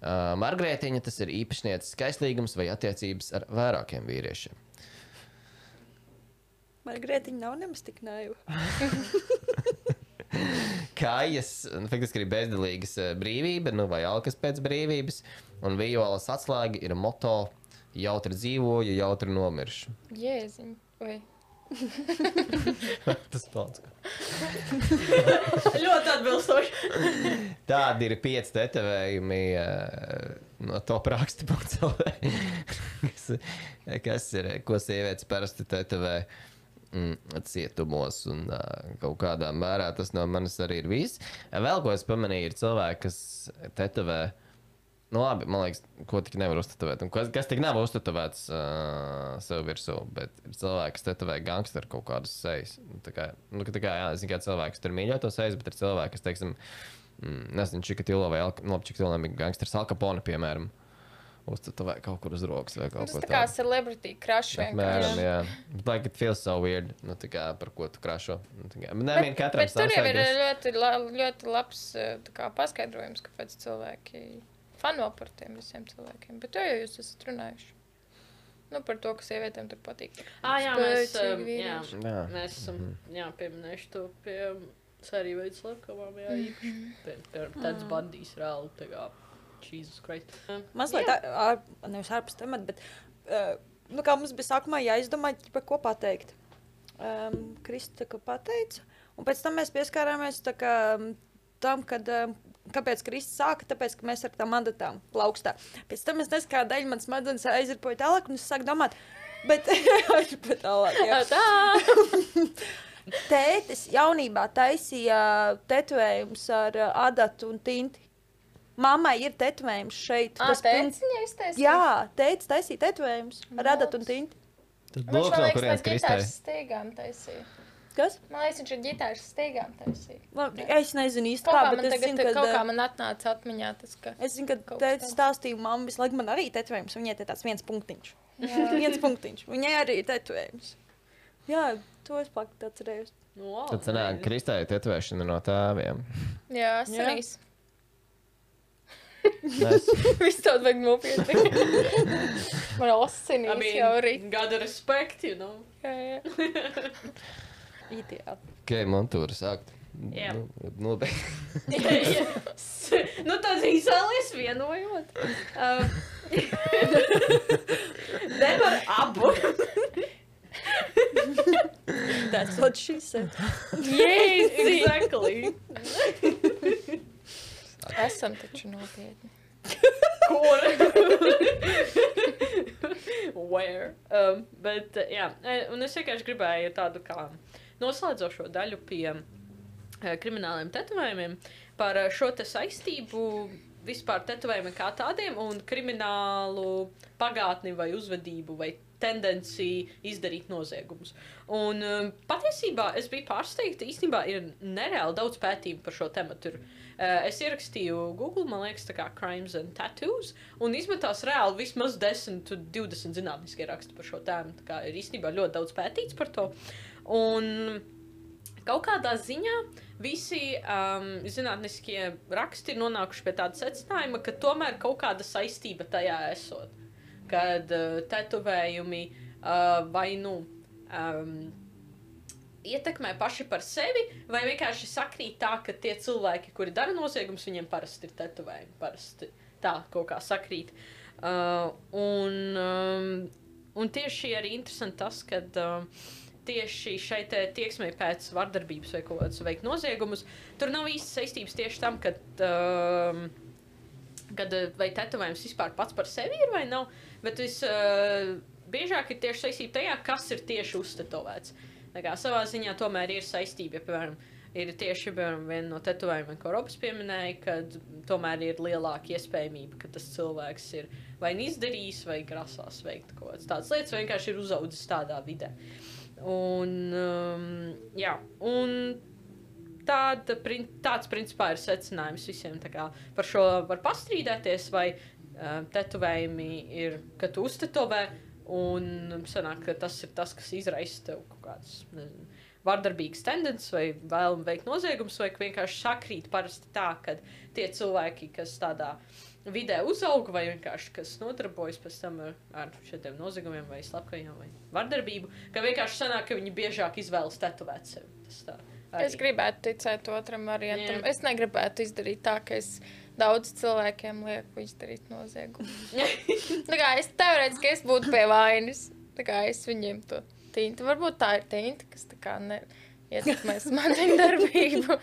Uh, Margarētiņa tas ir īpašnieces skaistlīgums vai attiecības ar vairākiem vīriešiem. Margarētiņa nav nemaz tik naiva. kājas, nu, faktiski ir bezdilīgas eh, brīvība, nu, vai alkas pēc brīvības, un violas atslēga ir moto jautri dzīvoju, jautri nomiršu. Jēziņ. Vai. Tas pats. Ļoti atbilstoši. Tādi ir pieci tetovējumi uh, no top raksta. kas, kas ir, ko sievietes parasti tetovē mm, cietumos, un uh, kaut kādā mērā tas no manis arī ir viss. Vēl ko es pamanīju, ir cilvēki, kas tetovē. Nu, labi, man liekas, ko tik nevar uztatovēt. Un Kas, kas tik nav uztatovēts uh, sev virsū, bet ir cilvēki, kas tetovē gangsteru kaut kādas sejas. Nu, tā kā, nu, tā kā, jā, es zinu, ka cilvēks tur mīļo to sejas, bet ir cilvēki, kas, teiksim, mm, nezinu, Čikatilo vai Alka, nu, Čikatilo nebija gangsters Alkapone, piemēram, uztatovē kaut kur uz rokas vai Tas tā kā celebrity crush vienkārši. jā. But, Like it feels so weird. Nu, tā kā par ko tu krašo. Nu, tā kā, bet, nē, Bet, katram bet tur jau ir ļoti, la, ļoti labs eh, tā kā, paskaidrojums, kāpēc cilvēki fano par tiem visiem cilvēkiem. Bet to jau jūs esat runājuši. Nu, par to, ka sievietēm tur patīk. Ah, jā, mēs, um, jā. Jā. mēs esam jā, pieminējuši to pie sēriju veidu slepkavām. Jā, īpaši. Pie, pie, tāds bandīs reāli. Tā kā, Jesus Christ. Mazliet, jā. ār, nevis ārpus temata, bet uh, nu, kā mums bija sākumā jāizdomā, ķipa, ko pateikt. Um, Krista pateica, un pēc tam mēs pieskārāmies kā, um, tam, kad, um, kāpēc Kristus sāka, tāpēc, ka mēs ar tām mandatām plaukstā. Pēc tam es nezinu, kā daļa man smadzenes aizripoja tālāk, un es sāku domāt, bet aizripoja tālāk. Jā. Tā! Tētis jaunībā taisīja tetovējumus ar uh, adatu un tinti. Mammai ir tetovējums šeit. Ah, tas pilns- teicis? Jā, teicis, taisīja tetovējumus ar adatu un tinti. Tad Viņš man liekas, ģitāras Kristai. stīgām taisīja. Kas? Man liekas, viņš ir ģitāras stīgām taisīja. Labi, es nezinu īsti kā, kā bet es tagad, zinu, ka... kaut kā man atnāca atmiņā tas, ka... Es zinu, ka kas stāstīja, mamma visu laiku man arī tetovējums. Viņai te tāds viens punktiņš. viens punktiņš. Viņai arī tetovējums. Jā, to es paktu atcerējos. Nu, wow, Tad sanāk. Kristai tetovēšana no tēviem. Jā, Jā. sanīs. Viss tāds vajag nopietni. Man I asinīs mean, jau arī. gotta respect, you know. Jā, jā. Ideāli. kā montūra sākt. Jā. Nu, nobeigt. nu, tad izvēlies vienojot. Um, Nevar abu. That's what she said. Jēzi! exactly. Esam taču nopietni. Kur? Where? Um, bet, uh, jā, e, un es vienkārši gribēju tādu kā noslēdzošo daļu pie uh, krimināliem tetovējumiem par uh, šo te saistību vispār tetovējumiem kā tādiem un kriminālu pagātni vai uzvedību vai tendenciju izdarīt noziegumus. Un um, patiesībā es biju pārsteigta, īstenībā ir nereāli daudz pētījumu par šo tematu. Ir, es ierakstīju Google, man liekas, tā kā crimes and tattoos, un izmetās reāli vismaz 10, 20 zinātniskie raksti par šo tēmu. Tā kā ir īstenībā ļoti daudz pētīts par to. Un kaut kādā ziņā visi um, zinātniskie raksti ir nonākuši pie tāda secinājuma, ka tomēr kaut kāda saistība tajā esot. Kad uh, tetovējumi uh, vai nu um, ietekmē paši par sevi, vai vienkārši sakrīt tā, ka tie cilvēki, kuri dara noziegumus, viņiem parasti ir tetovējumi. Parasti tā kaut kā sakrīt. Uh, un, um, un tieši arī interesanti tas, ka uh, tieši šai te tieksmei pēc vardarbības vai kaut kādas veikt noziegumus, tur nav īsti saistības tieši tam, ka. Um, kad uh, vai tetovējums vispār pats par sevi ir vai nav, bet visbiežāk uh, ir tieši saistība tajā, kas ir tieši uztetovēts. Tā kā savā ziņā tomēr ir saistība, ja, piemēram, ir tieši piemēram, viena no tetovējumiem, ko Robs pieminēja, kad tomēr ir lielāka iespējamība, ka tas cilvēks ir vai nu izdarījis, vai grasās veikt kaut kādas tādas lietas, vai vienkārši ir uzaudzis tādā vidē. Un, um, jā, un tāda, tāds principā ir secinājums visiem. Kā Par šo var pastrīdēties, vai uh, tetovējumi ir, ka tu uztetovē, un sanāk, ka tas ir tas, kas izraisa tev kaut kādas nezinu, vardarbīgas tendences, vai vēlamu veikt noziegumus, vai vienkārši sakrīt parasti tā, ka tie cilvēki, kas tādā vidē uzauga, vai vienkārši kas nodarbojas pēc tam ar, ar šādiem noziegumiem, vai slepkavībām, vai vardarbību, ka vienkārši sanāk, ka viņi biežāk izvēlas tetovēt sevi. Tas tā. arī. Es gribētu ticēt otram variantam. Jā. Es negribētu izdarīt tā, ka es daudz cilvēkiem lieku izdarīt noziegumu. Kā es teorētiski es būtu pie vainas. Es viņiem to tintu. Varbūt tā ir tinta, kas ietekmēs manu darbību.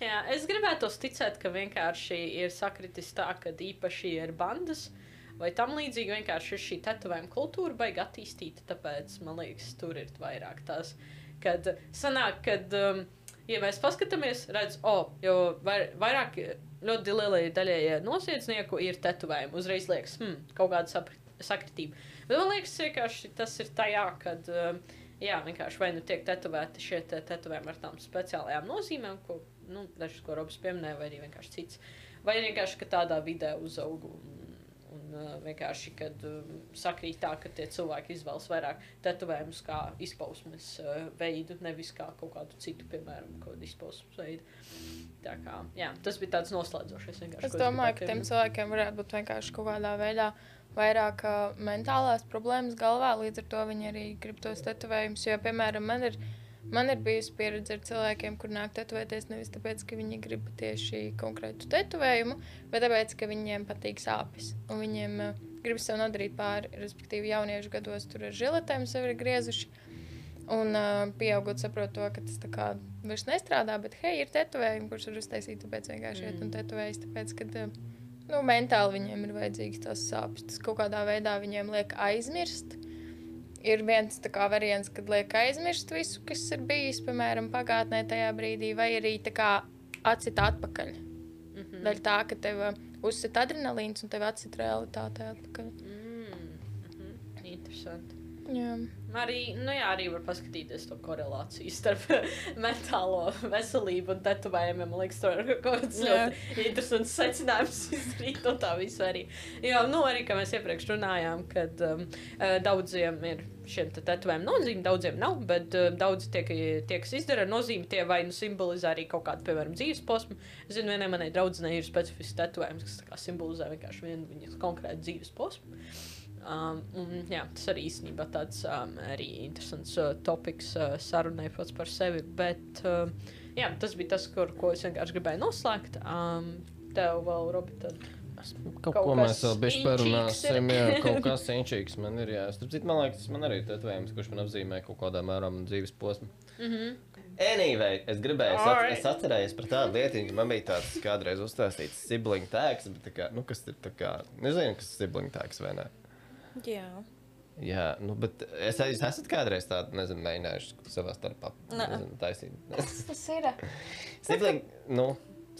Jā, es gribētu ticēt, ka vienkārši ir sakritis tā, ka īpaši ir bandas vai tam līdzīgi vienkārši ir šī tetovējuma kultūra baigi attīstīta. Tāpēc man liekas, tur ir vairāk tās, kad sanāk, kad, um, ja mēs paskatāmies, redz, o, oh, jo vai, vairāk ļoti lielai daļai noziedznieku ir tetovējumi. Uzreiz liekas, hmm, kaut kāda sapri- sakritība. Bet man liekas, vienkārši tas ir tajā, kad. Um, Jā, vienkārši vai nu tiek tetovēti šie te tetovējumi ar tām speciālajām nozīmēm, ko, nu, dažas, ko Robs pieminēja, vai arī vienkārši cits. Vai vienkārši, ka tādā vidē uzaugu un, un uh, vienkārši, kad uh, sakrīt tā, ka tie cilvēki izvēlas vairāk tetovējumus kā izpausmes uh, veidu, nevis kā kaut kādu citu, piemēram, kādu izpausmes veidu. Tā kā, jā, tas bija tāds noslēdzošais vienkārši. Es domāju, gribēju ka tiem cilvēkiem varētu būt vienkārši kaut kādā veidā vairāk ā, mentālās problēmas galvā. Līdz ar to viņi arī grib tos tetovējumus. Jo, piemēram, man ir, man ir bijusi pieredze ar cilvēkiem, kur nāk tetovēties nevis tāpēc, ka viņi grib tieši konkrētu tetovējumu, bet tāpēc, ka viņiem patīk sāpes. Un viņiem uh, grib sev nodarīt pāri, respektīvi, jauniešu gados tur ar žiletēm sevi ir griezuši. Un uh, pieaugot, saprotu, to, ka tas tā kā vairs nestrādā, bet hei, ir tetovējumi, kurus var uztaisīt. Tāpēc vienkārši iet un tetovējas. Tāpēc, kad, uh, nu, mentāli viņiem ir vajadzīgs tas sāpes. Tas kaut kādā veidā viņiem liek aizmirst. Ir viens kā variants, kad liek aizmirst visu, kas ir bijis, piemēram, pagātnē tajā brīdī, vai arī atcīt atpakaļ. Mm -hmm. Daļa tā, ka tev uh, uzsit adrenalīns un tev atcīt realitāte atpakaļ. Mm, mhm, Interesanti. Jā. Arī, nu jā, arī var paskatīties to korelāciju starp mentālo veselību un tetovējumiem. Man liekas, tur ir kaut Jā. ļoti interesants secinājums izdarīt no tā visa arī. Jo, nu, arī, kā mēs iepriekš runājām, kad um, eh, daudziem ir šiem te tetovējumiem nozīme, daudziem nav, bet uh, daudzi tie, tie, kas izdara ar nozīmi, tie vai nu simbolizē arī kaut kādu, piemēram, dzīves posmu. Es zinu, vienai manai draudzenei ir specifisks tetovējums, kas simbolizē vienkārši vienu viņas konkrētu dzīves posmu. Um, un, jā, tas arī īstenībā tāds um, arī interesants uh, topiks uh, sarunai pats par sevi. Bet uh, jā, tas bija tas, kur, ko es vienkārši gribēju noslēgt. Um, tev vēl, Robi, tad. Kaut, Kaut ko kas mēs vēl inčīgs parunāsim. Jā, kaut kas inčīgs man ir. Jā. Starp citu, man liekas, tas man arī ir tetovējums, kurš man apzīmē kaut kādā mērā dzīves posmu. Mm -hmm. Anyway, es gribēju, es, at, es atcerējos par tādu lietu, ka man bija tāds kādreiz uzstāstīts sibling tēks, bet tā kā, nu, kas ir tā kā, nezinu, kas ir sibling tēks vai ne. Jā. Jā, nu, bet es, jūs esat kādreiz tādu, nezinu, mēģinājuši savā starpā Nē. nezinu, taisīt. Tas ir. Sibling, nu,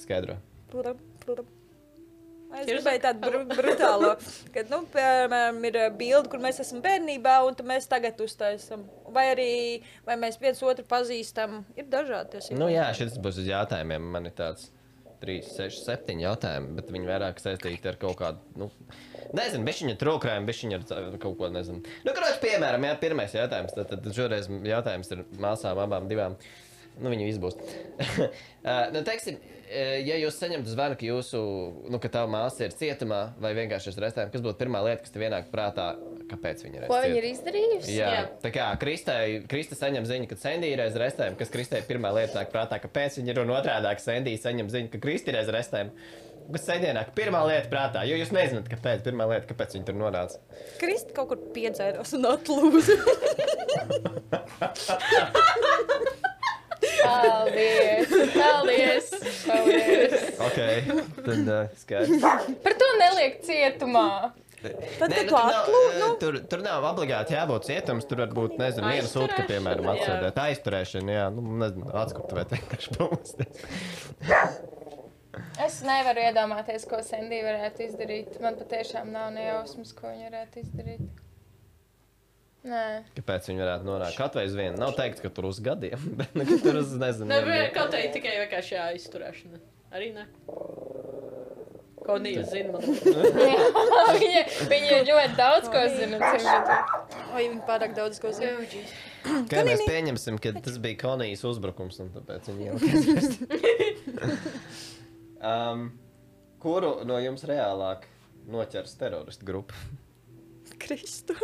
skaidro. Protams, protams. Es gribēju tādu br brutālu, kad, nu, piemēram, ir ā, bilde, kur mēs esam bērnībā, un tad mēs tagad uztaisām. Vai arī, vai mēs viens otru pazīstam, ir dažādi. Nu, jā, šis būs uz jautājumiem. Man ir tāds 3, 6, 7 jautājumi, bet viņi vairāk saistīti ar kaut kādu, nu, nezinu, bišķiņa trūkrājumu, bišķiņa ar kaut ko, nezinu. Nu, kurš, piemēram, jā, pirmais jautājums, tad, tad šoreiz jautājums ir māsām abām divām. Nu, viņu izbūs. uh, nu, teiksim, eh, ja jūs saņemtu zvanu, ka jūsu, nu, ka tā māsa ir cietumā vai vienkārši uz restēm, kas būtu pirmā lieta, kas tev ienāk prātā, kāpēc viņa ir Ko viņi ir cietumā? izdarījuši? Jā, Jā. tā kā Kristai, Krista saņem ziņu, ka Sandija ir aiz restēm, kas Kristai pirmā lieta nāk prātā, kāpēc viņa ir un otrādi, ka Sandija saņem ziņu, ka Kristi ir aiz restēm. Kas Sandija nāk pirmā lieta prātā, jo jūs nezināt, kāpēc pirmā lieta, kāpēc viņa tur nonāca. Kristi kaut kur piedzērās un atlūza. Paldies! Paldies! Paldies. Ok, tad uh, skaidrs. Par to neliek cietumā. Tad, Nē, kad nu, tu tur, nav, atklū- eh, nu. tur, tur nav obligāti jābūt cietumam. Tur var būt, nezinu, viena sūta, piemēram, atsēdēt. Aizturēšana, jā, nu, nezinu, atskutuvēt vienkārši pamosties. Es nevaru iedomāties, ko Sandija varētu izdarīt. Man patiešām nav nejausmas, ko viņa varētu izdarīt. Nē, Kāpēc viņi varētu nonākt? Kaut vai uz vienu. Nav teikt, ka tur uz gadiem, bet nu, tur uz, nezinu, Nē, kaut kā tikai vienkārši jāizturēšana. Arī ne. Ko Nīja zina, man viņa, viņa ļoti daudz ko zina. Vai viņi pārāk daudz ko zina? Kā mēs pieņemsim, ka tas bija Konijas uzbrukums, un tāpēc viņi jau um, Kuru no jums reālāk noķers teroristu grupa? Kristu.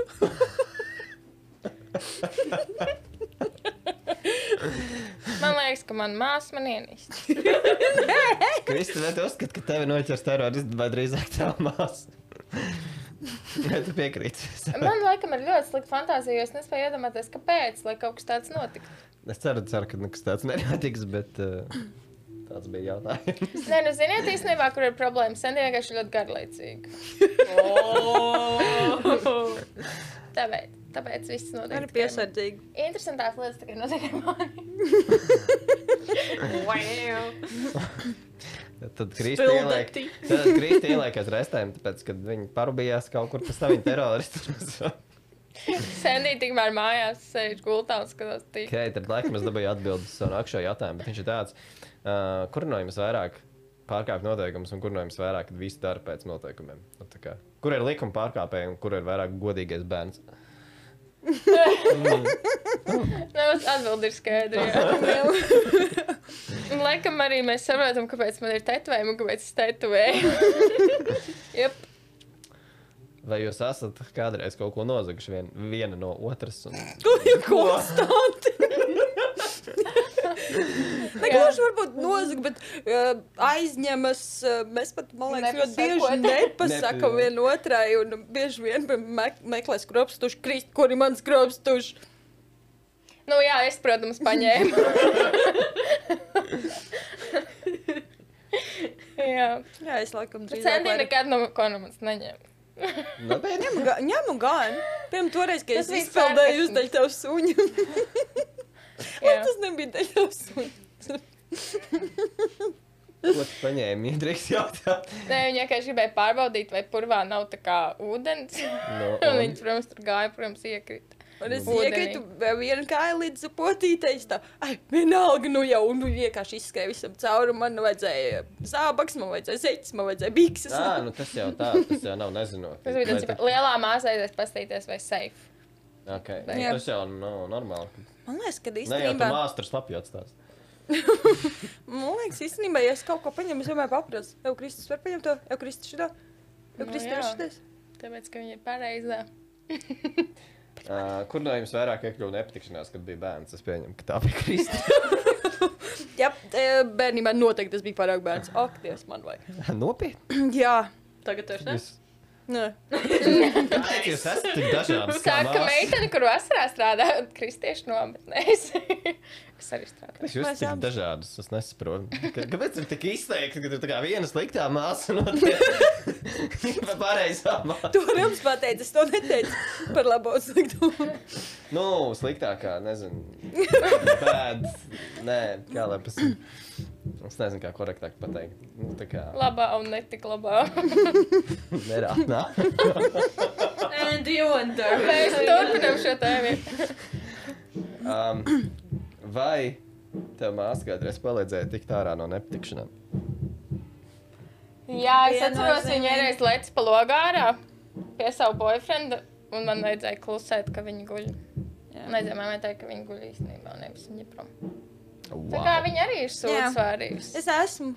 Man liekas, ka manā māsā man ienīst. Kristi, vai tu uzskati, ka tevi noķers terorists vai drīzāk tā māsa? Vai tu piekrīti? Man laikam ir ļoti slikta fantāzija, jo es nespēju iedomāties, kāpēc, lai kaut kas tāds notiktu. Es ceru, ceru ka nekas tāds nenotiks, bet uh, tāds bija jautājums. Nē, nu, ziniet, īstenībā, kur ir problēma. Sandija vienkārši ļoti garlaicīga. Tāpēc, tāpēc viss notiek. Arī piesardzīgi. Interesantās lietas tikai notiek ar mani. Tad Kristi Spill ieliek, tad Kristi ieliek aiz restēm, tāpēc, kad viņi parubījās kaut kur, pēc tam viņi teroristi. Sandija tikmēr mājās sēž gultā un skatās tīk. Ok, tad laikam es dabūju atbildi uz savu nākamo jautājumu, bet viņš ir tāds, uh, kur no jums vairāk pārkāpj noteikumus un kur no jums vairāk kad visi dara pēc noteikumiem? Nu, tā kā, kur ir likuma pārkāpēji un kur ir vairāk godīgais bērns? Nē, atbildi ir skaidra. Un laikam arī mēs saprotam, kāpēc man ir tetovējumi un kāpēc es tetovēju. Jep. Vai jūs esat kādreiz kaut ko nozaguši vien, viena no otras? Un... Konstanti. Negluži varbūt nozag, bet uh, aizņemas. Uh, mēs pat, man liekas, ļoti bieži nepasakām Nep- vienotrai un bieži vien me meklē skropstuši, krist, kur ir mans skropstuši. Nu jā, es, protams, paņēmu. jā. Jā, es laikam drīzāk Sandija varu- nekad no ko no manis neņēma. Nopietni? Ņemu ga- Ņemu gan. Piemēram, toreiz, kad es izpildēju uzdaļu tavu suņu. Jā. Tas nebija daļa tavu suņu. Ko tu paņēmi? Drīkst jautāt. Nē, viņa vienkārši gribēja pārbaudīt, vai purvā nav tā kā ūdens. No, un un? viņa, protams, tur gāja, protams, iekrita. Un es Ūdenī. iekritu vēl vienu kāju līdz potītei. Tā, ai, vienalga, nu jau, un vienkārši izskrēju visam cauri. Man vajadzēja zābaks, man vajadzēja zeķis, man vajadzēja bikses. Ā, nu tas jau tā, tas jau nav nezinot. Tas bija tāds, lielā māsā aizies pastīties, vai safe. Okay. Jā. Tas jau nav normāli. Man liekas, ka Ne jau īstenībā, tā māstra slapju atstās. man liekas, īstenībā, ja es kaut ko paņemu, es vienmēr paprasu. Evo, Kristus, var paņemt to? Evo, Kristus, šito? Evo, Nu Kristus, jā. var šitais? Tāpēc, ka viņa ir pareizā. Uh, kur no jums vairāk iekļuva nepatikšanās, kad bija bērns? Es pieņemu, ka tā bija Kristīna. Jā, e, bērnībā noteikti tas bija pārāk bērns. Ak, Dievs, man vajag. Nopietni. Jā, Tagad vairs ne. Nē. kāpēc jūs esat tik dažādi? Saka, meitene, kur vasarā strādā kristiešu nometnēs. es arī strādāju. Jūs esat tik dažādas. Es nesaprotu. Kāpēc ir tik izteikti, ka ir tā kā viena sliktā māsa un otra pareizā māsa? To Rams pateica, es to neteicu par labo slikto. Nu, sliktākā, nezinu. Bad. Nē, kā lai pasakā. Es nezinu, kā korektāk pateikt. Nu, tā kā Labā un netik labā. nerātnā. And you wonder. Mēs turpinām šo tēmu. Um, vai tev māsa kādreiz palīdzēja tikt ārā no nepatikšanām? Jā, es atceros, viņa reiz lec pa logārā pie savu boyfrienda, un man vajadzēja klusēt, ka viņa guļ. Nezinu, man teikt, ka viņa guļ īstenībā, nevis viņa prom. Tā kā viņa arī ir vārījus. Es esmu.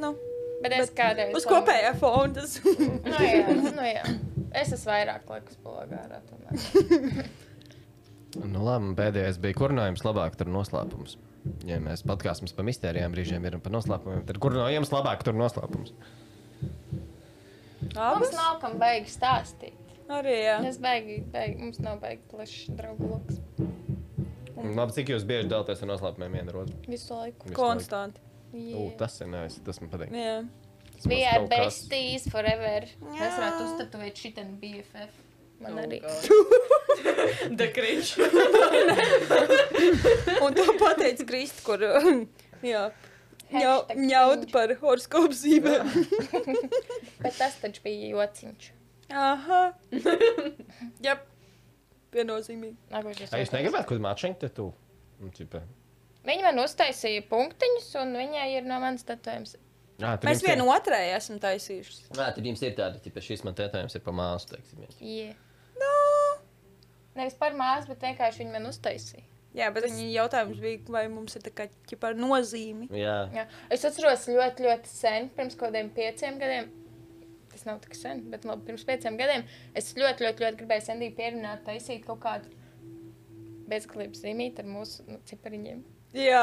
Nu, Bet es kādreiz. uz kopējā fona. Tas... Nu jā, nu jā. Es esmu vairāk laikus pa logārā tomēr. Nu, labi, pēdējais bija kurinājums labāk, tur noslēpums. Ja mēs podkāstam par mistērijām brīžiem ir un par noslēpumiem, tad kur no jums labāk tur noslēpums? Mums Abas? nav kam baigi stāstīt. Arī, jā. Mēs baigi, baigi, mums nav baigi plašs draugu lokus. Labi, cik jūs bieži dalāties ar noslēpumiem viena otru? Visu laiku. Visu. Konstanti. U, tas ir nevis, tas man patīk. Jā. Tas We are besties forever. Jā. Es varētu uztatuvēt šitam BFF. Man arī. The cringe. Un to pateica Krista, kur jā, ņau, Hashtag ņaut cringe. par horoskopu zīmēm. Bet tas taču bija jociņš. Aha. Jā, viennozīmīgi. Nākošais jautājums. negribētu kaut kādu mačiņu te tu? Viņa man uztaisīja punktiņus, un viņai ir no manas tatujums. Jā, Mēs vienu otrai esam taisījuši. Jā, tad jums ir tāda, ka šis man tētājums ir pa māsu, teiksim. viens. Yeah. Nu, Nevis par māsu, bet vienkārši viņa man uztaisīja. jā, bet viņa jautājums bija, vai mums ir tā kā ķipa ar nozīmi. Jā. Jā. Es atceros ļoti, ļoti sen, pirms kaut kādiem pieciem gadiem. Tas nav tik sen, bet labi, pirms pieciem gadiem es ļoti, ļoti, ļoti gribēju Sandiju pierunāt, taisīt kaut kādu bezgalību zīmīti ar mūsu nu, cipariņiem. Jā,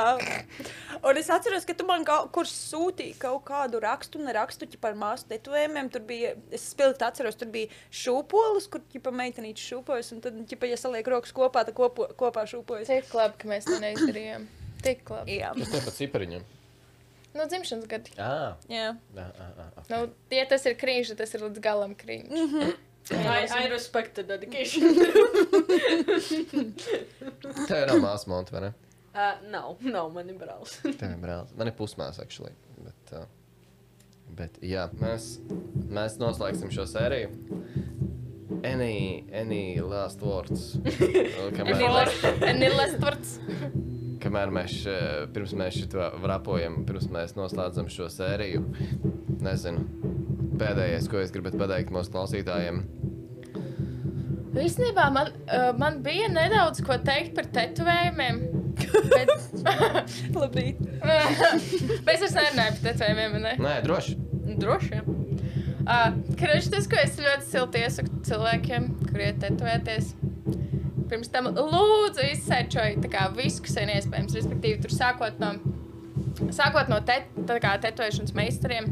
un es atceros, ka tu man kaut kur sūtīji kaut kādu rakstu, ne rakstu par māsu tetovējumiem. Tur bija, es spilgti atceros, tur bija šūpolis, kur ķipa meitenīte šūpojas, un tad, ķipa, ja saliek rokas kopā, tad kopo, kopā šūpojas. Cik labi, ka mēs to neizdarījām. Tik labi. Jā, Tas pa cipariņam. Nu, dzimšanas gadi. Jā. jā. Jā, jā, jā. Nu, ja tas ir krīžs, tad tas ir līdz galam krīžs. I, I respect the dedication. Tā ir māsa monta, vai ne? Uh, nav, nav man ir brālis. Tā ir brālis. Man ir pusmāsa, actually. Bet, uh, bet jā, mēs, mēs noslēgsim šo sēriju. Any, any last words? Kamēr, Nilas Tvarts. Kamēr mēs, eh, pirms mēs šo vrapojam, pirms mēs noslēdzam šo sēriju, nezinu, pēdējais, ko es gribētu pateikt mūsu klausītājiem. Īstenībā man, uh, man bija nedaudz ko teikt par tetovējumiem. Bet, Labrīt. es vairs nerunāju par tetovējumiem. Ne? Nē, droši. Droši vien. Uh, Kreņš tas, ko es ļoti silti iesaku cilvēkiem, kuriem tetovēties. Pirms tam lūdzu izsēčoju visu, kas ir iespējams. Respektīvi, tur sākot no, sākot no te, kā tetovēšanas meistariem.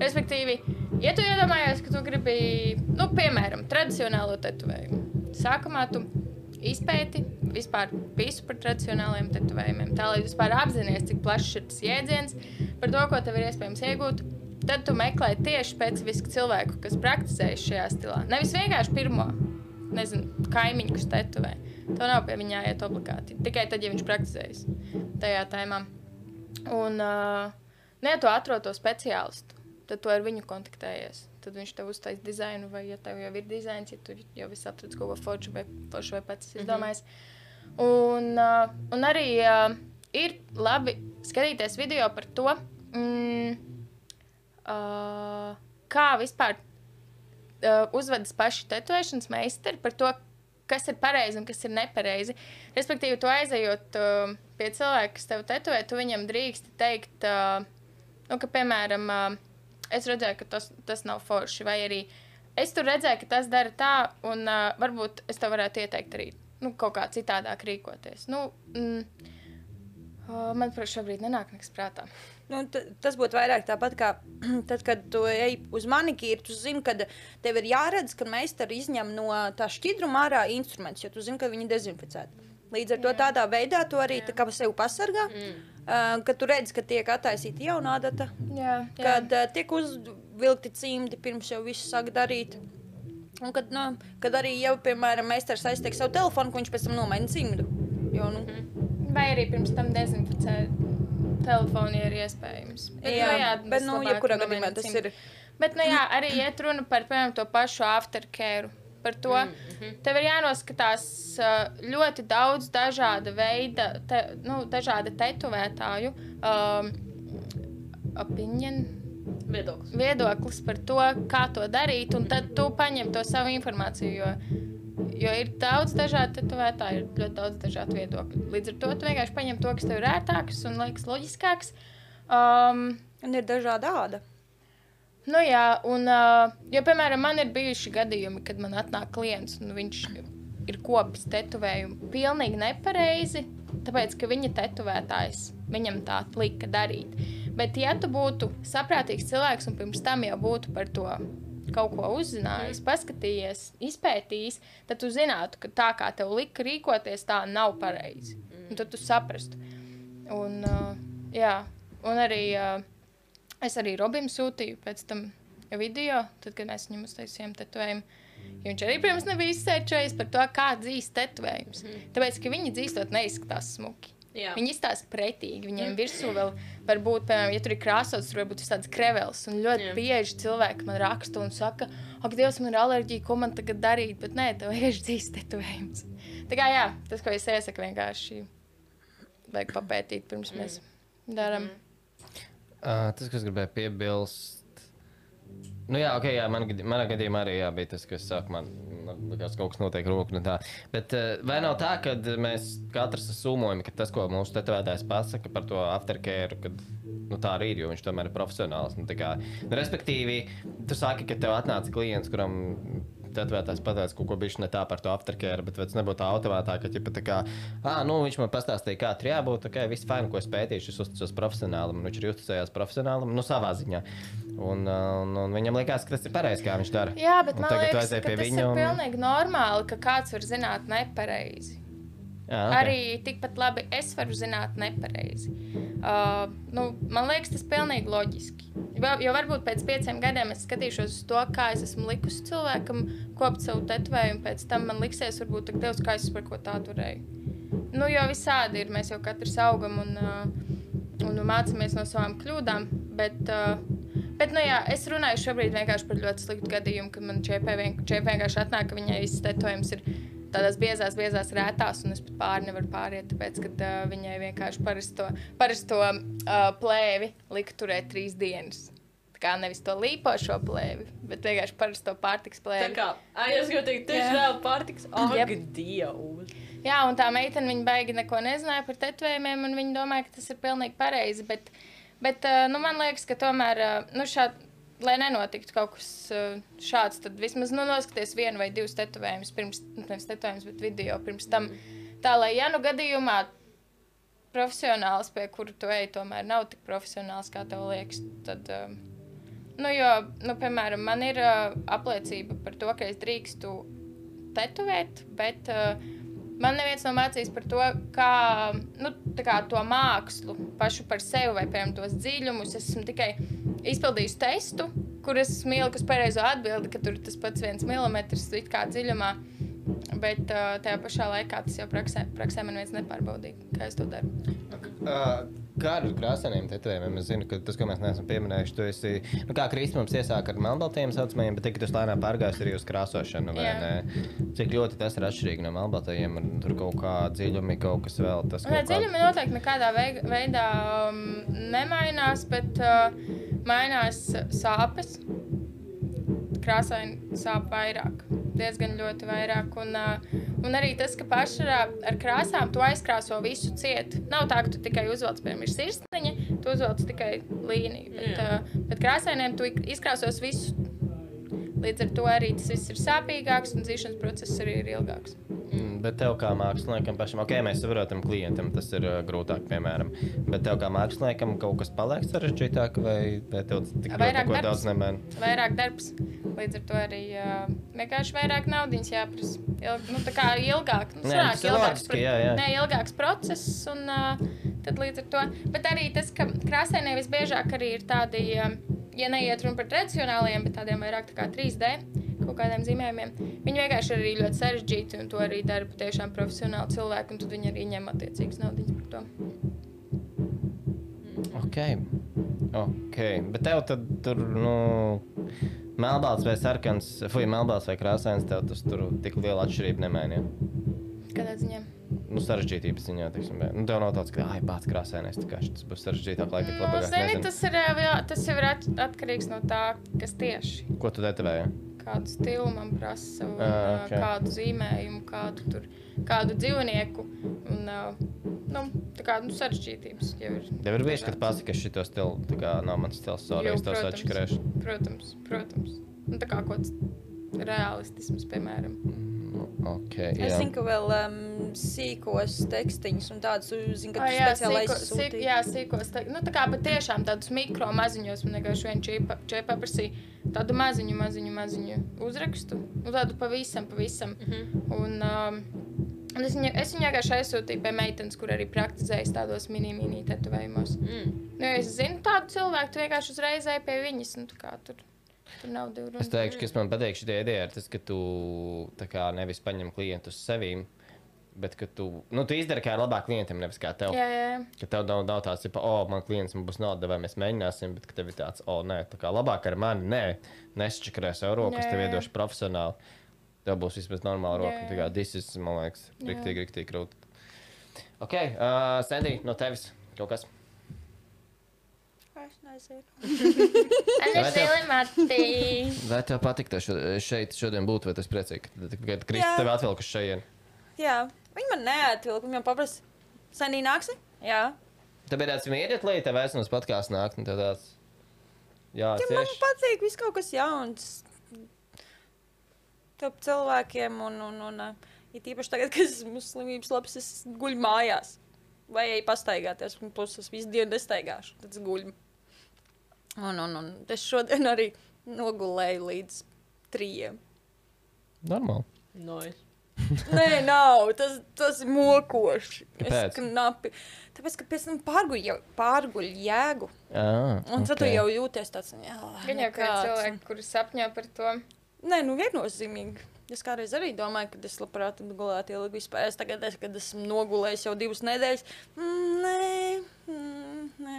Respektīvi, ja tu iedomājies, ka tu gribi, nu, piemēram, tradicionālo tetovējumu, sākumā tu izpēti vispār visu par tradicionāliem tetovējumiem, tā lai vispār apzināties, cik plašs ir tas jēdziens, par to, ko tev ir iespējams iegūt. Tad tu meklē tieši specifisku cilvēku, kas praktizējas šajā stilā. Nevis vienkārši pirmo, nezinu, kaimiņu, kas tetovē. Tev nav pie viņa jāiet obligāti. Tikai tad, ja viņš praktizējas tajā tēmā. Un, uh, ja tu atrod to speciālistu, tad tu ar viņu kontaktējies. Tad viņš tev uztaisīs dizainu, vai ja tev jau ir dizains, ja tu jau viss atradi kaut ko foršu vai, foršu vai pats izdomājis. Un, uh, un arī uh, ir labi skatīties video par to, mm, uh, kā vispār uzvedas paši tetovēšanas meistari par to, kas ir pareizi un kas ir nepareizi. Respektīvi, tu aizejot uh, pie cilvēka, kas tev tetovē, tu viņam drīksti teikt, uh, nu, ka, piemēram, uh, es redzēju, ka tas, tas nav forši, vai arī es tur redzēju, ka tas dara tā, un uh, varbūt es tev varētu ieteikt arī nu, kaut kā citādāk rīkoties. Nu, mm, uh, man, protams, šobrīd nenāk nekas prātā. Nu, tas būtu vairāk tāpat kā tad, kad tu ej uz manikīru. Tu zini, ka tev ir jāredz, ka meistars izņem no tā šķidruma ārā instrumentus, jo tu zini, ka viņi ir dezinficēti. Līdz ar to tādā veidā tu arī tā kā sevi pasargā. Mm. Uh, kad tu redz, ka tiek attaisīta jauna adata, Jā, jā. kad uh, tiek uzvilkti cimdi pirms jau viss sāk darīt. Un kad, nu, kad arī jau, piemēram, meistars aiztiek savu telefonu, ko viņš pēc tam nomaina cimdu. Jo, nu, Vai arī pirms tam dezinficēt telefonu, ja ir iespējams. jā, nu bet, nu, jebkurā gadījumā tas ir. Bet, nu, jā, arī iet runa par piemēram, to pašu aftercare. Par to mm -hmm. tev ir jānoskatās ļoti daudz dažāda veida, te, nu, dažāda tetovētāju um, opinion, Viedoklis. viedoklis par to, kā to darīt, un tad tu paņem to savu informāciju. Jo, jo ir daudz dažādu tetovētāju, ir ļoti daudz dažādu viedokļu. Līdz ar to tu vienkārši paņem to, kas tev ir ērtāks un liekas loģiskāks. Um, Un ir dažāda āda. Nu, jā, un, uh, jo, piemēram, man ir bijuši gadījumi, kad man atnāk klients, un viņš ir kopis tetovējumu pilnīgi nepareizi, tāpēc, ka viņa tetovētājs viņam tā lika darīt. Bet, ja tu būtu saprātīgs cilvēks un pirms tam jau būtu par to kaut ko uzzinājis, paskatījies, izpētījis, tad tu zinātu, ka tā kā tev lika rīkoties, tā nav pareizi. Un tad tu saprastu. Un, uh, jā, un arī. Uh, Es arī Robim sūtīju pēc tam video, tad, kad mēs viņam uztaisījām tetovējumu. Jo viņš arī, protams, nebija izsērčējis par to, kā dzīvo tetovējums. Tāpēc, ka viņi dzīvot neizskatās smuki. Jā. Viņi izstāsta pretīgi. Viņiem virsū vēl var būt, piemēram, ja tur ir krāsots, tur var būt tāds krevels. Un ļoti Jā. bieži cilvēki man raksta un saka, ak, Dievs, man ir alerģija, ko man tagad darīt. Bet nē, tev ir dzīves tetovējums. Tā kā jā, tas, ko es iesaku, vienkārši vajag papētīt, pirms mēs darām. Uh, tas, kas gribēja piebilst. Nu, jā, ok, jā, man, manā gadījumā arī jā, bija tas, kas man likās, kaut kas notiek roku. un tā. Bet uh, vai nav tā, ka mēs katrs sumojam, ka tas, ko mūsu tetovētājs pasaka par to aftercare, kad nu, tā arī ir, jo viņš tomēr ir profesionāls. Nu, kā, nu, respektīvi, tu saki, ka tev atnāca klients, kuram tetovētājs pateica kaut ko bijuši ne tā par to aftercare, bet tas nebūtu tā automātā, ka ķipa, tā kā, ah, nu, viņš man pastāstīja, kā tur jābūt, ok, viss fajn, ko es pētīju, es uzticos profesionālam, un viņš arī uzticējās profesionālam, nu, savā ziņā. Un, un, un viņam likās, ka tas ir pareizi, kā viņš dara. Jā, bet Un man liekas, ka tas viņa ir un- pilnīgi normāli, ka kāds var zināt nepareizi. Jā, Okay. Arī tikpat labi es varu zināt nepareizi. Uh, nu, man liekas, tas ir pilnīgi loģiski. Jo, jo varbūt pēc pieciem gadiem es skatīšos uz to, kā es esmu likusi cilvēkam kopt savu tetovējumu, pēc tam man liksies, varbūt, ka Dievs, kā es par ko tā turēju. Nu, jo visādi ir, mēs jau katrs augam un, uh, un mācāmies no savām kļūdām. Bet, uh, bet nu, jā, es runāju šobrīd vienkārši par ļoti sliktu gadījumu, kad man čēpē vien, čēpē vienkārši atnāk, ka viņai viss tetovējums ir tādās biezās, biezās rētās, un es pat pāri nevaru pāriet, tāpēc, ka uh, viņai vienkārši parasto, parasto uh, plēvi lika turēt trīs dienas. Tā kā nevis to līpošo plēvi, bet vienkārši parasto pārtiks Tā plēvi. kā, ai, es gribēju teikt, tieši vēl pārtiks. Ak, Jep. Dievs! Jā, un tā meitene viņa baigi neko nezināja par tetovējumiem, un viņa domāja, ka tas ir pilnīgi pareizi. Bet, bet uh, nu, man liekas, ka tomēr, uh, nu, šādi, lai nenotiktu kaut kas uh, šāds, tad vismaz nu, noskaties vienu vai divus tetovējumus pirms, nu, nevis tetovējumus, bet video pirms tam. Tā, lai, ja nu gadījumā profesionāls, pie kura tu ej, tomēr nav tik profesionāls, kā tev liekas, tad, uh, nu, jo, nu, piemēram, man ir uh, apliecība par to, ka es drīkstu tetovēt, bet uh, man neviens nav mācījis par to, kā, nu, kā to mākslu pašu par sevi vai, piemēram, tos dziļumus. Es esmu tikai izpildījis testu, kur es mīlu, kas pareizo atbildi, ka tur ir tas pats viens milimetrs it kā dziļumā. Bet uh, tajā pašā laikā tas jau praksē, praksē man viens nepārbaudīja, kā es to daru. Uh, Kā ar krāsainiem tetovējumiem? Es zinu, ka tas, ko mēs neesam pieminējuši, tu esi. Nu, kā Kristija mums iesāka ar melnbaltajiem saucamajiem, bet tagad tas lēnām pārgājis arī uz krāsošanu. Cik ļoti tas ir atšķirīgi no melnbaltajiem? un Tur kaut kā dziļumi, kaut kas vēl. Tas Nē, kaut kā- dziļumi noteikti nekādā veidā um, nemainās, bet uh, mainās sāpes. Krāsaini sāp vairāk, diezgan ļoti vairāk. Un, un arī tas, ka pašā ar krāsām tu aizkrāso visu cietu. Nav tā, ka tu tikai uzvelc, piemēram, ir sirsniņa, tu uzvelc tikai līniju. Bet, Jā. bet krāsainiem tu izkrāsos visu. Līdz ar to arī tas viss ir sāpīgāks un dzīšanas process arī ir ilgāks. Mm, Bet tev kā māksliniekam pašam, ok, mēs saprotam, klientam tas ir uh, grūtāk, piemēram. Bet tev kā māksliniekam kaut kas paliek sarežģītāk, vai, vai tev tik Vairāk darbs. daudz nemaina? vairāk darbs. Līdz ar to arī uh, vienkārši vairāk naudas jāprasa. Il, nu, tā kā ilgāk, nu, Nē, sanāk, ilgāks, loģiski, jā, jā. Nē, ilgāks process. Un, uh, tad līdz ar to. Bet arī tas, ka krāsainē visbiežāk arī ir tādi, uh, ja neiet runa par tradicionāliem, bet tādiem vairāk tā kā 3D kaut kādiem zīmējumiem. Viņi vienkārši ir arī ļoti sarežģīti, un to arī dara patiešām profesionāli cilvēki, un tad viņi arī ņem attiecīgas naudas par to. Ok, ok. Bet tev tad tur, nu, melnbalts vai sarkans, vai melnbalts vai krāsains, tev tas tur tik liela atšķirība nemaina. Ja? Kādā ziņā? Nu, sarežģītības ziņā, teiksim, nu, tev nav tāds, ka, ah, pats kā tas būs sarežģītāk, lai tik Nu, labi. zini, tas, ir, jā, tas jau ir at, atkarīgs no tā, kas tieši. Ko tu detavēji? kādu stilu man prasa, un, Ah, uh, ok. kādu zīmējumu, kādu, tur, kādu dzīvnieku. Un, uh, nu, tā kā nu, sarežģītības jau ir. Tev ir bijis, kad pasaki, ka stilu, tā kā nav mans stils, sorry, es tev sačakarēšu. Protams, protams. Nu, tā kā kaut kāds realistisms, piemēram. Nu, Ok, Es jā. zinu, ka vēl um, sīkos tekstiņus un tādus, tu zini, ka tu jā, speciāli sīko, sīk, jā, sīkos. Tā, nu, tā kā patiešām tādus mikro maziņos man vienkārši vien čīpa, čīpa prasīja tādu maziņu, maziņu, maziņu uzrakstu. Nu, tādu pavisam, pavisam. Mhm. Un, um, Un es viņu, es viņu vienkārši aizsūtīju pie meitenes, kur arī praktizējas tādos mini-mini tetovējumos. Mm. Nu, es zinu tādu cilvēku, tu vienkārši uzreiz ej pie viņas. Nu, tā kā tur, tur nav divu Es runu. teikšu, kas man patīk šī ideja, ir tas, ka tu kā nevis paņem klientus sevīm, bet ka tu, nu, tu izdari kā labāk klientiem, nevis kā tev. Jā, jā. Ka tev nav, nav tāds, ka, oh, man klients man būs nauda, vai mēs mēģināsim, bet tev ir tāds, oh, nē, tā kā labāk ar mani, nē, nesčakarēs jau rokas, tev iedošu profesionāli. Tev būs vismaz normāla roka. Tā kā tas ir, man liekas, riktīgi, riktīgi krūti. Ok, uh, Sandy, no tevis kaut kas. Es nezinu. Vai Ana tev- Zili Matī. Vai tev patīk tev šo, šeit šodien būt, vai tu esi priecīgs, ka, ka Kristus Jā. tevi atvilka šejienes? Jā, viņi man neatvilka. Viņi man paprasa, Sanī nāksi? Jā. Tev ir tāds mīļš, lai tev aizsnos podkāstu nākt, un tev tāds. Jā, Ja man tieši. patīk, viss kaut kas jauns. Top cilvēkiem, un, un, un uh, it īpaši tagad, kad esmu slimības labs, es guļu mājās. Vai ej pastaigāties, un plus es visu dienu nestaigāšu, tad es guļu. Un, un, un es šodien arī nogulēju līdz trījiem. Normāli. Nice. Nē, nav, tas, tas ir mokoši. Kāpēc? Es knapi. Tāpēc, ka pēc tam pārguļ, jau- pārguļ jēgu. Ah, Un tad tu jau jūties tāds, jā, Viņa jau kā nekāds. cilvēki, kuri sapņo par to. Nē, nu viennozīmīgi. Es kādreiz arī domāju, ka es labprāt gulētu ilgi vispār. Es tagad, es, kad esmu nogulējis jau divas nedēļas, mm, nē, mm, nē.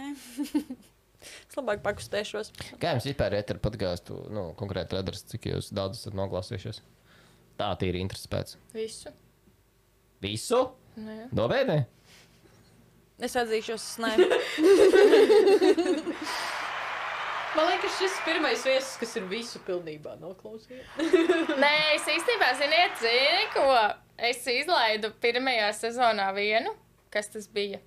es labāk pakustēšos. Kā jums vispār ir podkāstu, nu, konkrēti redars, cik jūs daudz esat noklausījušies? Tā tīri intereses pēc. Visu. Visu? Nu, jā. Nobeidē? Es atzīšos, es nē. Man liekas, šis ir pirmais viesis, kas ir visu pilnībā noklausījies. Nē, es īstenībā, ziniet, zini, ko es izlaidu pirmajā sezonā vienu. Kas tas bija?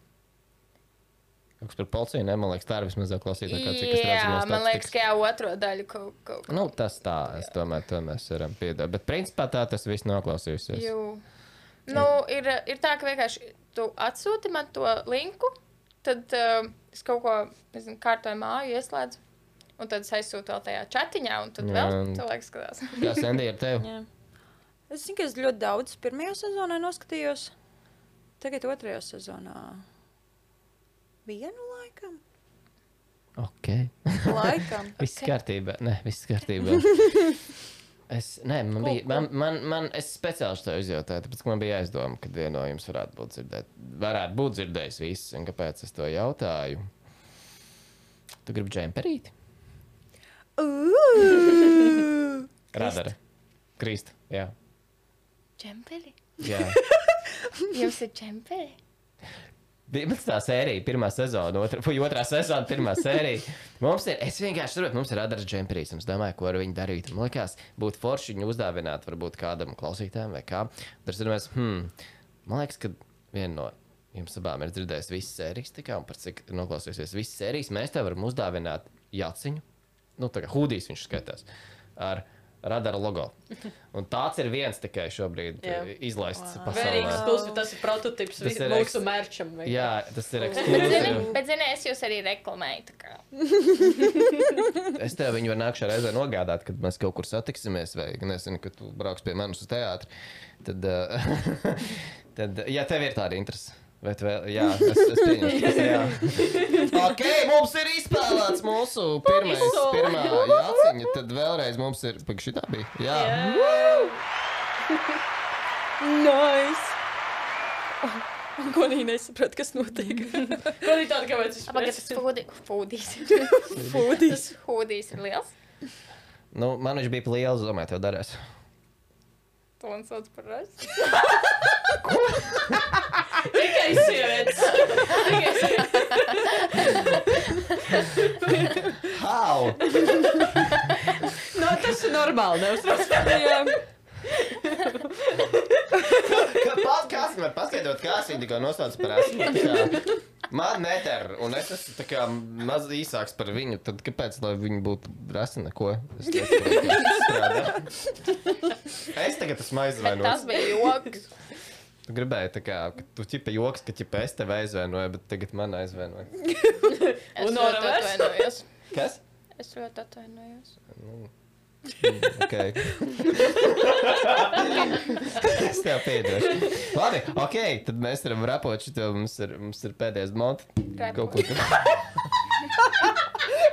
Kaut kas par policiju, ne? Man liekas, tā ir vismaz klausītāja, cik es redzu Jā, no man liekas, ka jau otro daļu kaut ko. Nu, tas tā, es domāju, to mēs varam piedot. Bet principā tā tas viss noklausījusies. Jū. Nu, ir, ir tā, ka vienkārši tu atsūti man to linku, tad uh, es kaut ko, nezinu, kārtoju māju, ieslēdzu. Un tad es aizsūtu vēl tajā chatiņā, un tad Jā. vēl cilvēks skatās. Kā Sandy ar tevi? Jā. Es zinu, ka es ļoti daudz pirmajā sezonā noskatījos. Tagad otrajā sezonā. Vienu laikam. Ok. Laikam. Viss kārtībā. Nē, viss kārtībā. Es, nē, man bija, man, man, man, es speciāli to izjautāju, tāpēc, ka man bija aizdomā, ka viena no jums varētu būt, dzirdēt, varētu būt dzirdējis viss, un kāpēc es to jautāju. Tu gribi džemperīti? Ooh! Radara. Krist. Jā. Čempeli? Jā. Jums ir čempeli? 11. sērija, pirmā sezona, otra, vai otrā sezona, pirmā sērija. Mums ir, es vienkārši saprotu, mums ir radaras džemperīs. Es domāju, ko ar viņu darīt. Man liekas, būtu forši viņu uzdāvināt, varbūt kādam klausītājam vai kā. Tad es domāju, hmm, man liekas, ka viena no jums abām ir dzirdējusi visas sērijas, tā kā, un par cik noklausījusies visas sērijas, mēs tev varam uzdāvināt jaciņu. Nu, tā kā hudijs viņš skatās. Ar radara logo. Un tāds ir viens tikai šobrīd yeah. izlaists wow. Pasaulē. exclusive, tas ir prototyps Tas ir mūsu mērķam. Jā, tas ir ekskluzīvs. bet, zini, es jūs arī reklamēju. Es tev viņu varu nākšā reizē nogādāt, kad mēs kaut kur satiksimies, vai nezinu, kad tu brauks pie manis uz teātri. Tad, uh, tad ja tev ir tāda interese. Tu vēl? Jā, es, es pieņemu. ka tas ir jā. Ok, mums ir izspēlēts mūsu pirmais, pirmā jāciņa. Tad vēlreiz mums ir. Pag šitā bija. Jā. Nice! Oh, viņi nesaprot, kas notiek? Ko viņi tādu, kāpēc es Pagaidiet, tas fūdi- fūdīs. Fūdīs. Tas fūdīs ir liels. Nu, man viņš bija liels, domāju, tev darēs. To man sauc par rasu. Tikai sievietes. Tikai sievietes. How? No, tas ir normāli, neuztraucieties. Podkāstā var paskaidrot, kā viņi tikko nosauca par esmu. Man neter, un es esmu kā maz īsāks par viņu. Tad kāpēc, lai viņi būtu rasi neko? Es. Es tagad esmu Bet tas bija joks. Tu gribēji, tā kā, ka tu ķipa joks, ka ķipa es tevi aizvainoju, bet tagad man aizvainoju. Es Un ļoti no reverse? atvainojos. Kas? Es ļoti atvainojos. Okay. es tev piedošu. Labi, ok, tad mēs varam rapot šo. Mums ir, mums ir pēdējais monēta. Kaut ko tādu.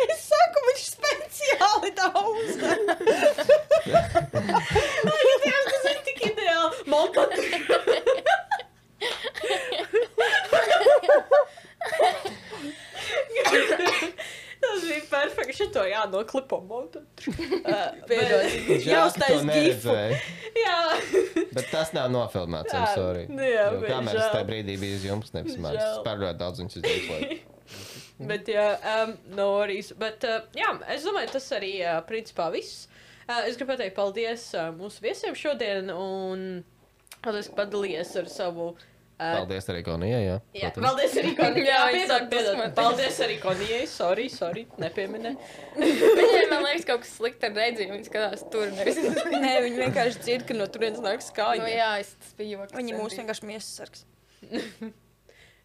Es saku, viņš speciāli daudz. Tas ir tik ideāli. Man patīk. Tas bija perfekti. Šito jānoklipo montu. Piedod. Jāuztais gifu. Jā. Bet tas nav nofilmēts. I'm Jā, sorry. nu jā, Jo bet Kameras žēl. tajā brīdī bija uz jums, nevis man. Es Žēl. par ļoti daudz viņus izdevu. Bet, jā, um, no worries. Bet, uh, jā, es domāju, tas arī, uh, principā, viss. Uh, es gribu pateikt paldies uh, mūsu viesiem šodien, un paldies, ka padalījies ar savu. Uh, Paldies arī Konijai. Jā, Jā, Protams. paldies arī Konijai. Jā, piedod, piedod. Paldies arī Konijai. Sorry, sorry, nepieminē. Viņai, man liekas, kaut kas slikti ar redzējumu. Viņa skatās tur. Nevis. Nē, viņi vienkārši dzird, ka no turienes nāk skaļi. nu, jā, es tas biju joks. Viņi mūs vienkārši miesas sargs.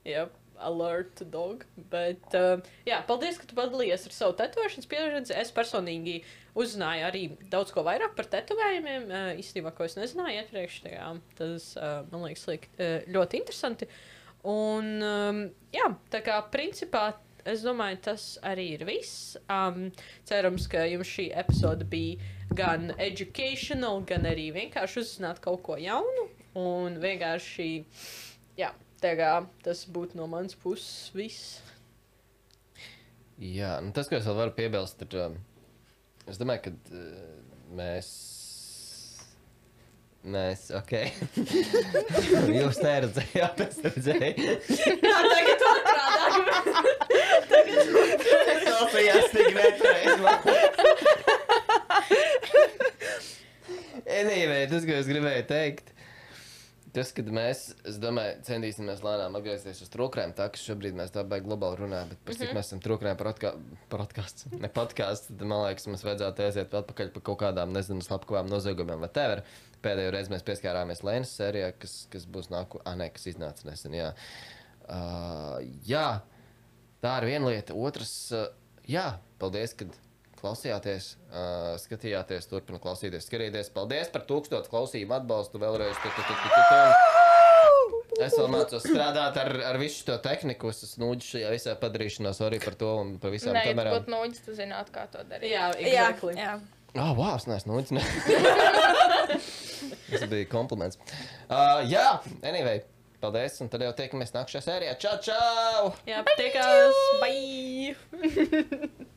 Jā, alert dog. Bet, uh, jā, paldies, ka tu padalījies ar savu tetovēšanas pieredzi. Es personīgi uzzināju arī daudz ko vairāk par tetovējumiem. Uh, īstenībā, ko es nezināju iepriekš, tā kā, tas uh, man liekas liek, uh, ļoti interesanti. Un, um, jā, tā kā principā. Es domāju, tas arī ir viss. Um, cerams, ka jums šī epizode bija gan educational, gan arī vienkārši uzzināt kaut ko jaunu. Un vienkārši, jā, tā kā tas būtu no manas puses viss. Jā, nu tas, ko es vēl varu piebilst, ir. Um, es domāju, ka uh, mēs. Mēs, ok. Jūs neredzējāt, es redzēju. Jā, tagad otrādi. Es klausījos tik nepareizi. Anyway, tas, ko es gribēju teikt, tas, kad mēs, es domāju, centīsimies lēnām atgriezties uz trūkumiem, tā ka šobrīd mēs tā baigi globāli runājam, bet par cik mēs esam trūkumiem podkāsts, ne podkāsts, tad man liekas, mums vajadzētu aiziet atpakaļ par kaut kādām, nezinu, slepkavām noziegumiem vai tever. Pēdējo reizi mēs pieskārāmies Lēnas sērijā, kas, kas būs nāku, ah, nē, kas iznāca nesen, jā. Uh, jā, tā ir viena lieta. Otrs, uh, jā, paldies, kad klausījāties, uh, skatījāties, turpināt klausīties, skatīties. Paldies par tūkstošu klausījumu, atbalstu vēlreiz. Tu, tu, tu, tu, tu, tu. Es vēl mācos strādāt ar, ar visu to tehniku, es esmu nūģis šajā visā padarīšanās, arī par to un par visām tu kamerām. būtu noģis, tu zinātu, kā to darīt. Jā, Jā, exactly. jā. Ah, oh, wow, es neesmu nūģis. Ne. Tas bija kompliments. Uh, jā, anyway, paldies, un tad jau tiekamies nākamajā sērijā. Čau, čau! Jā, tikās. Bye!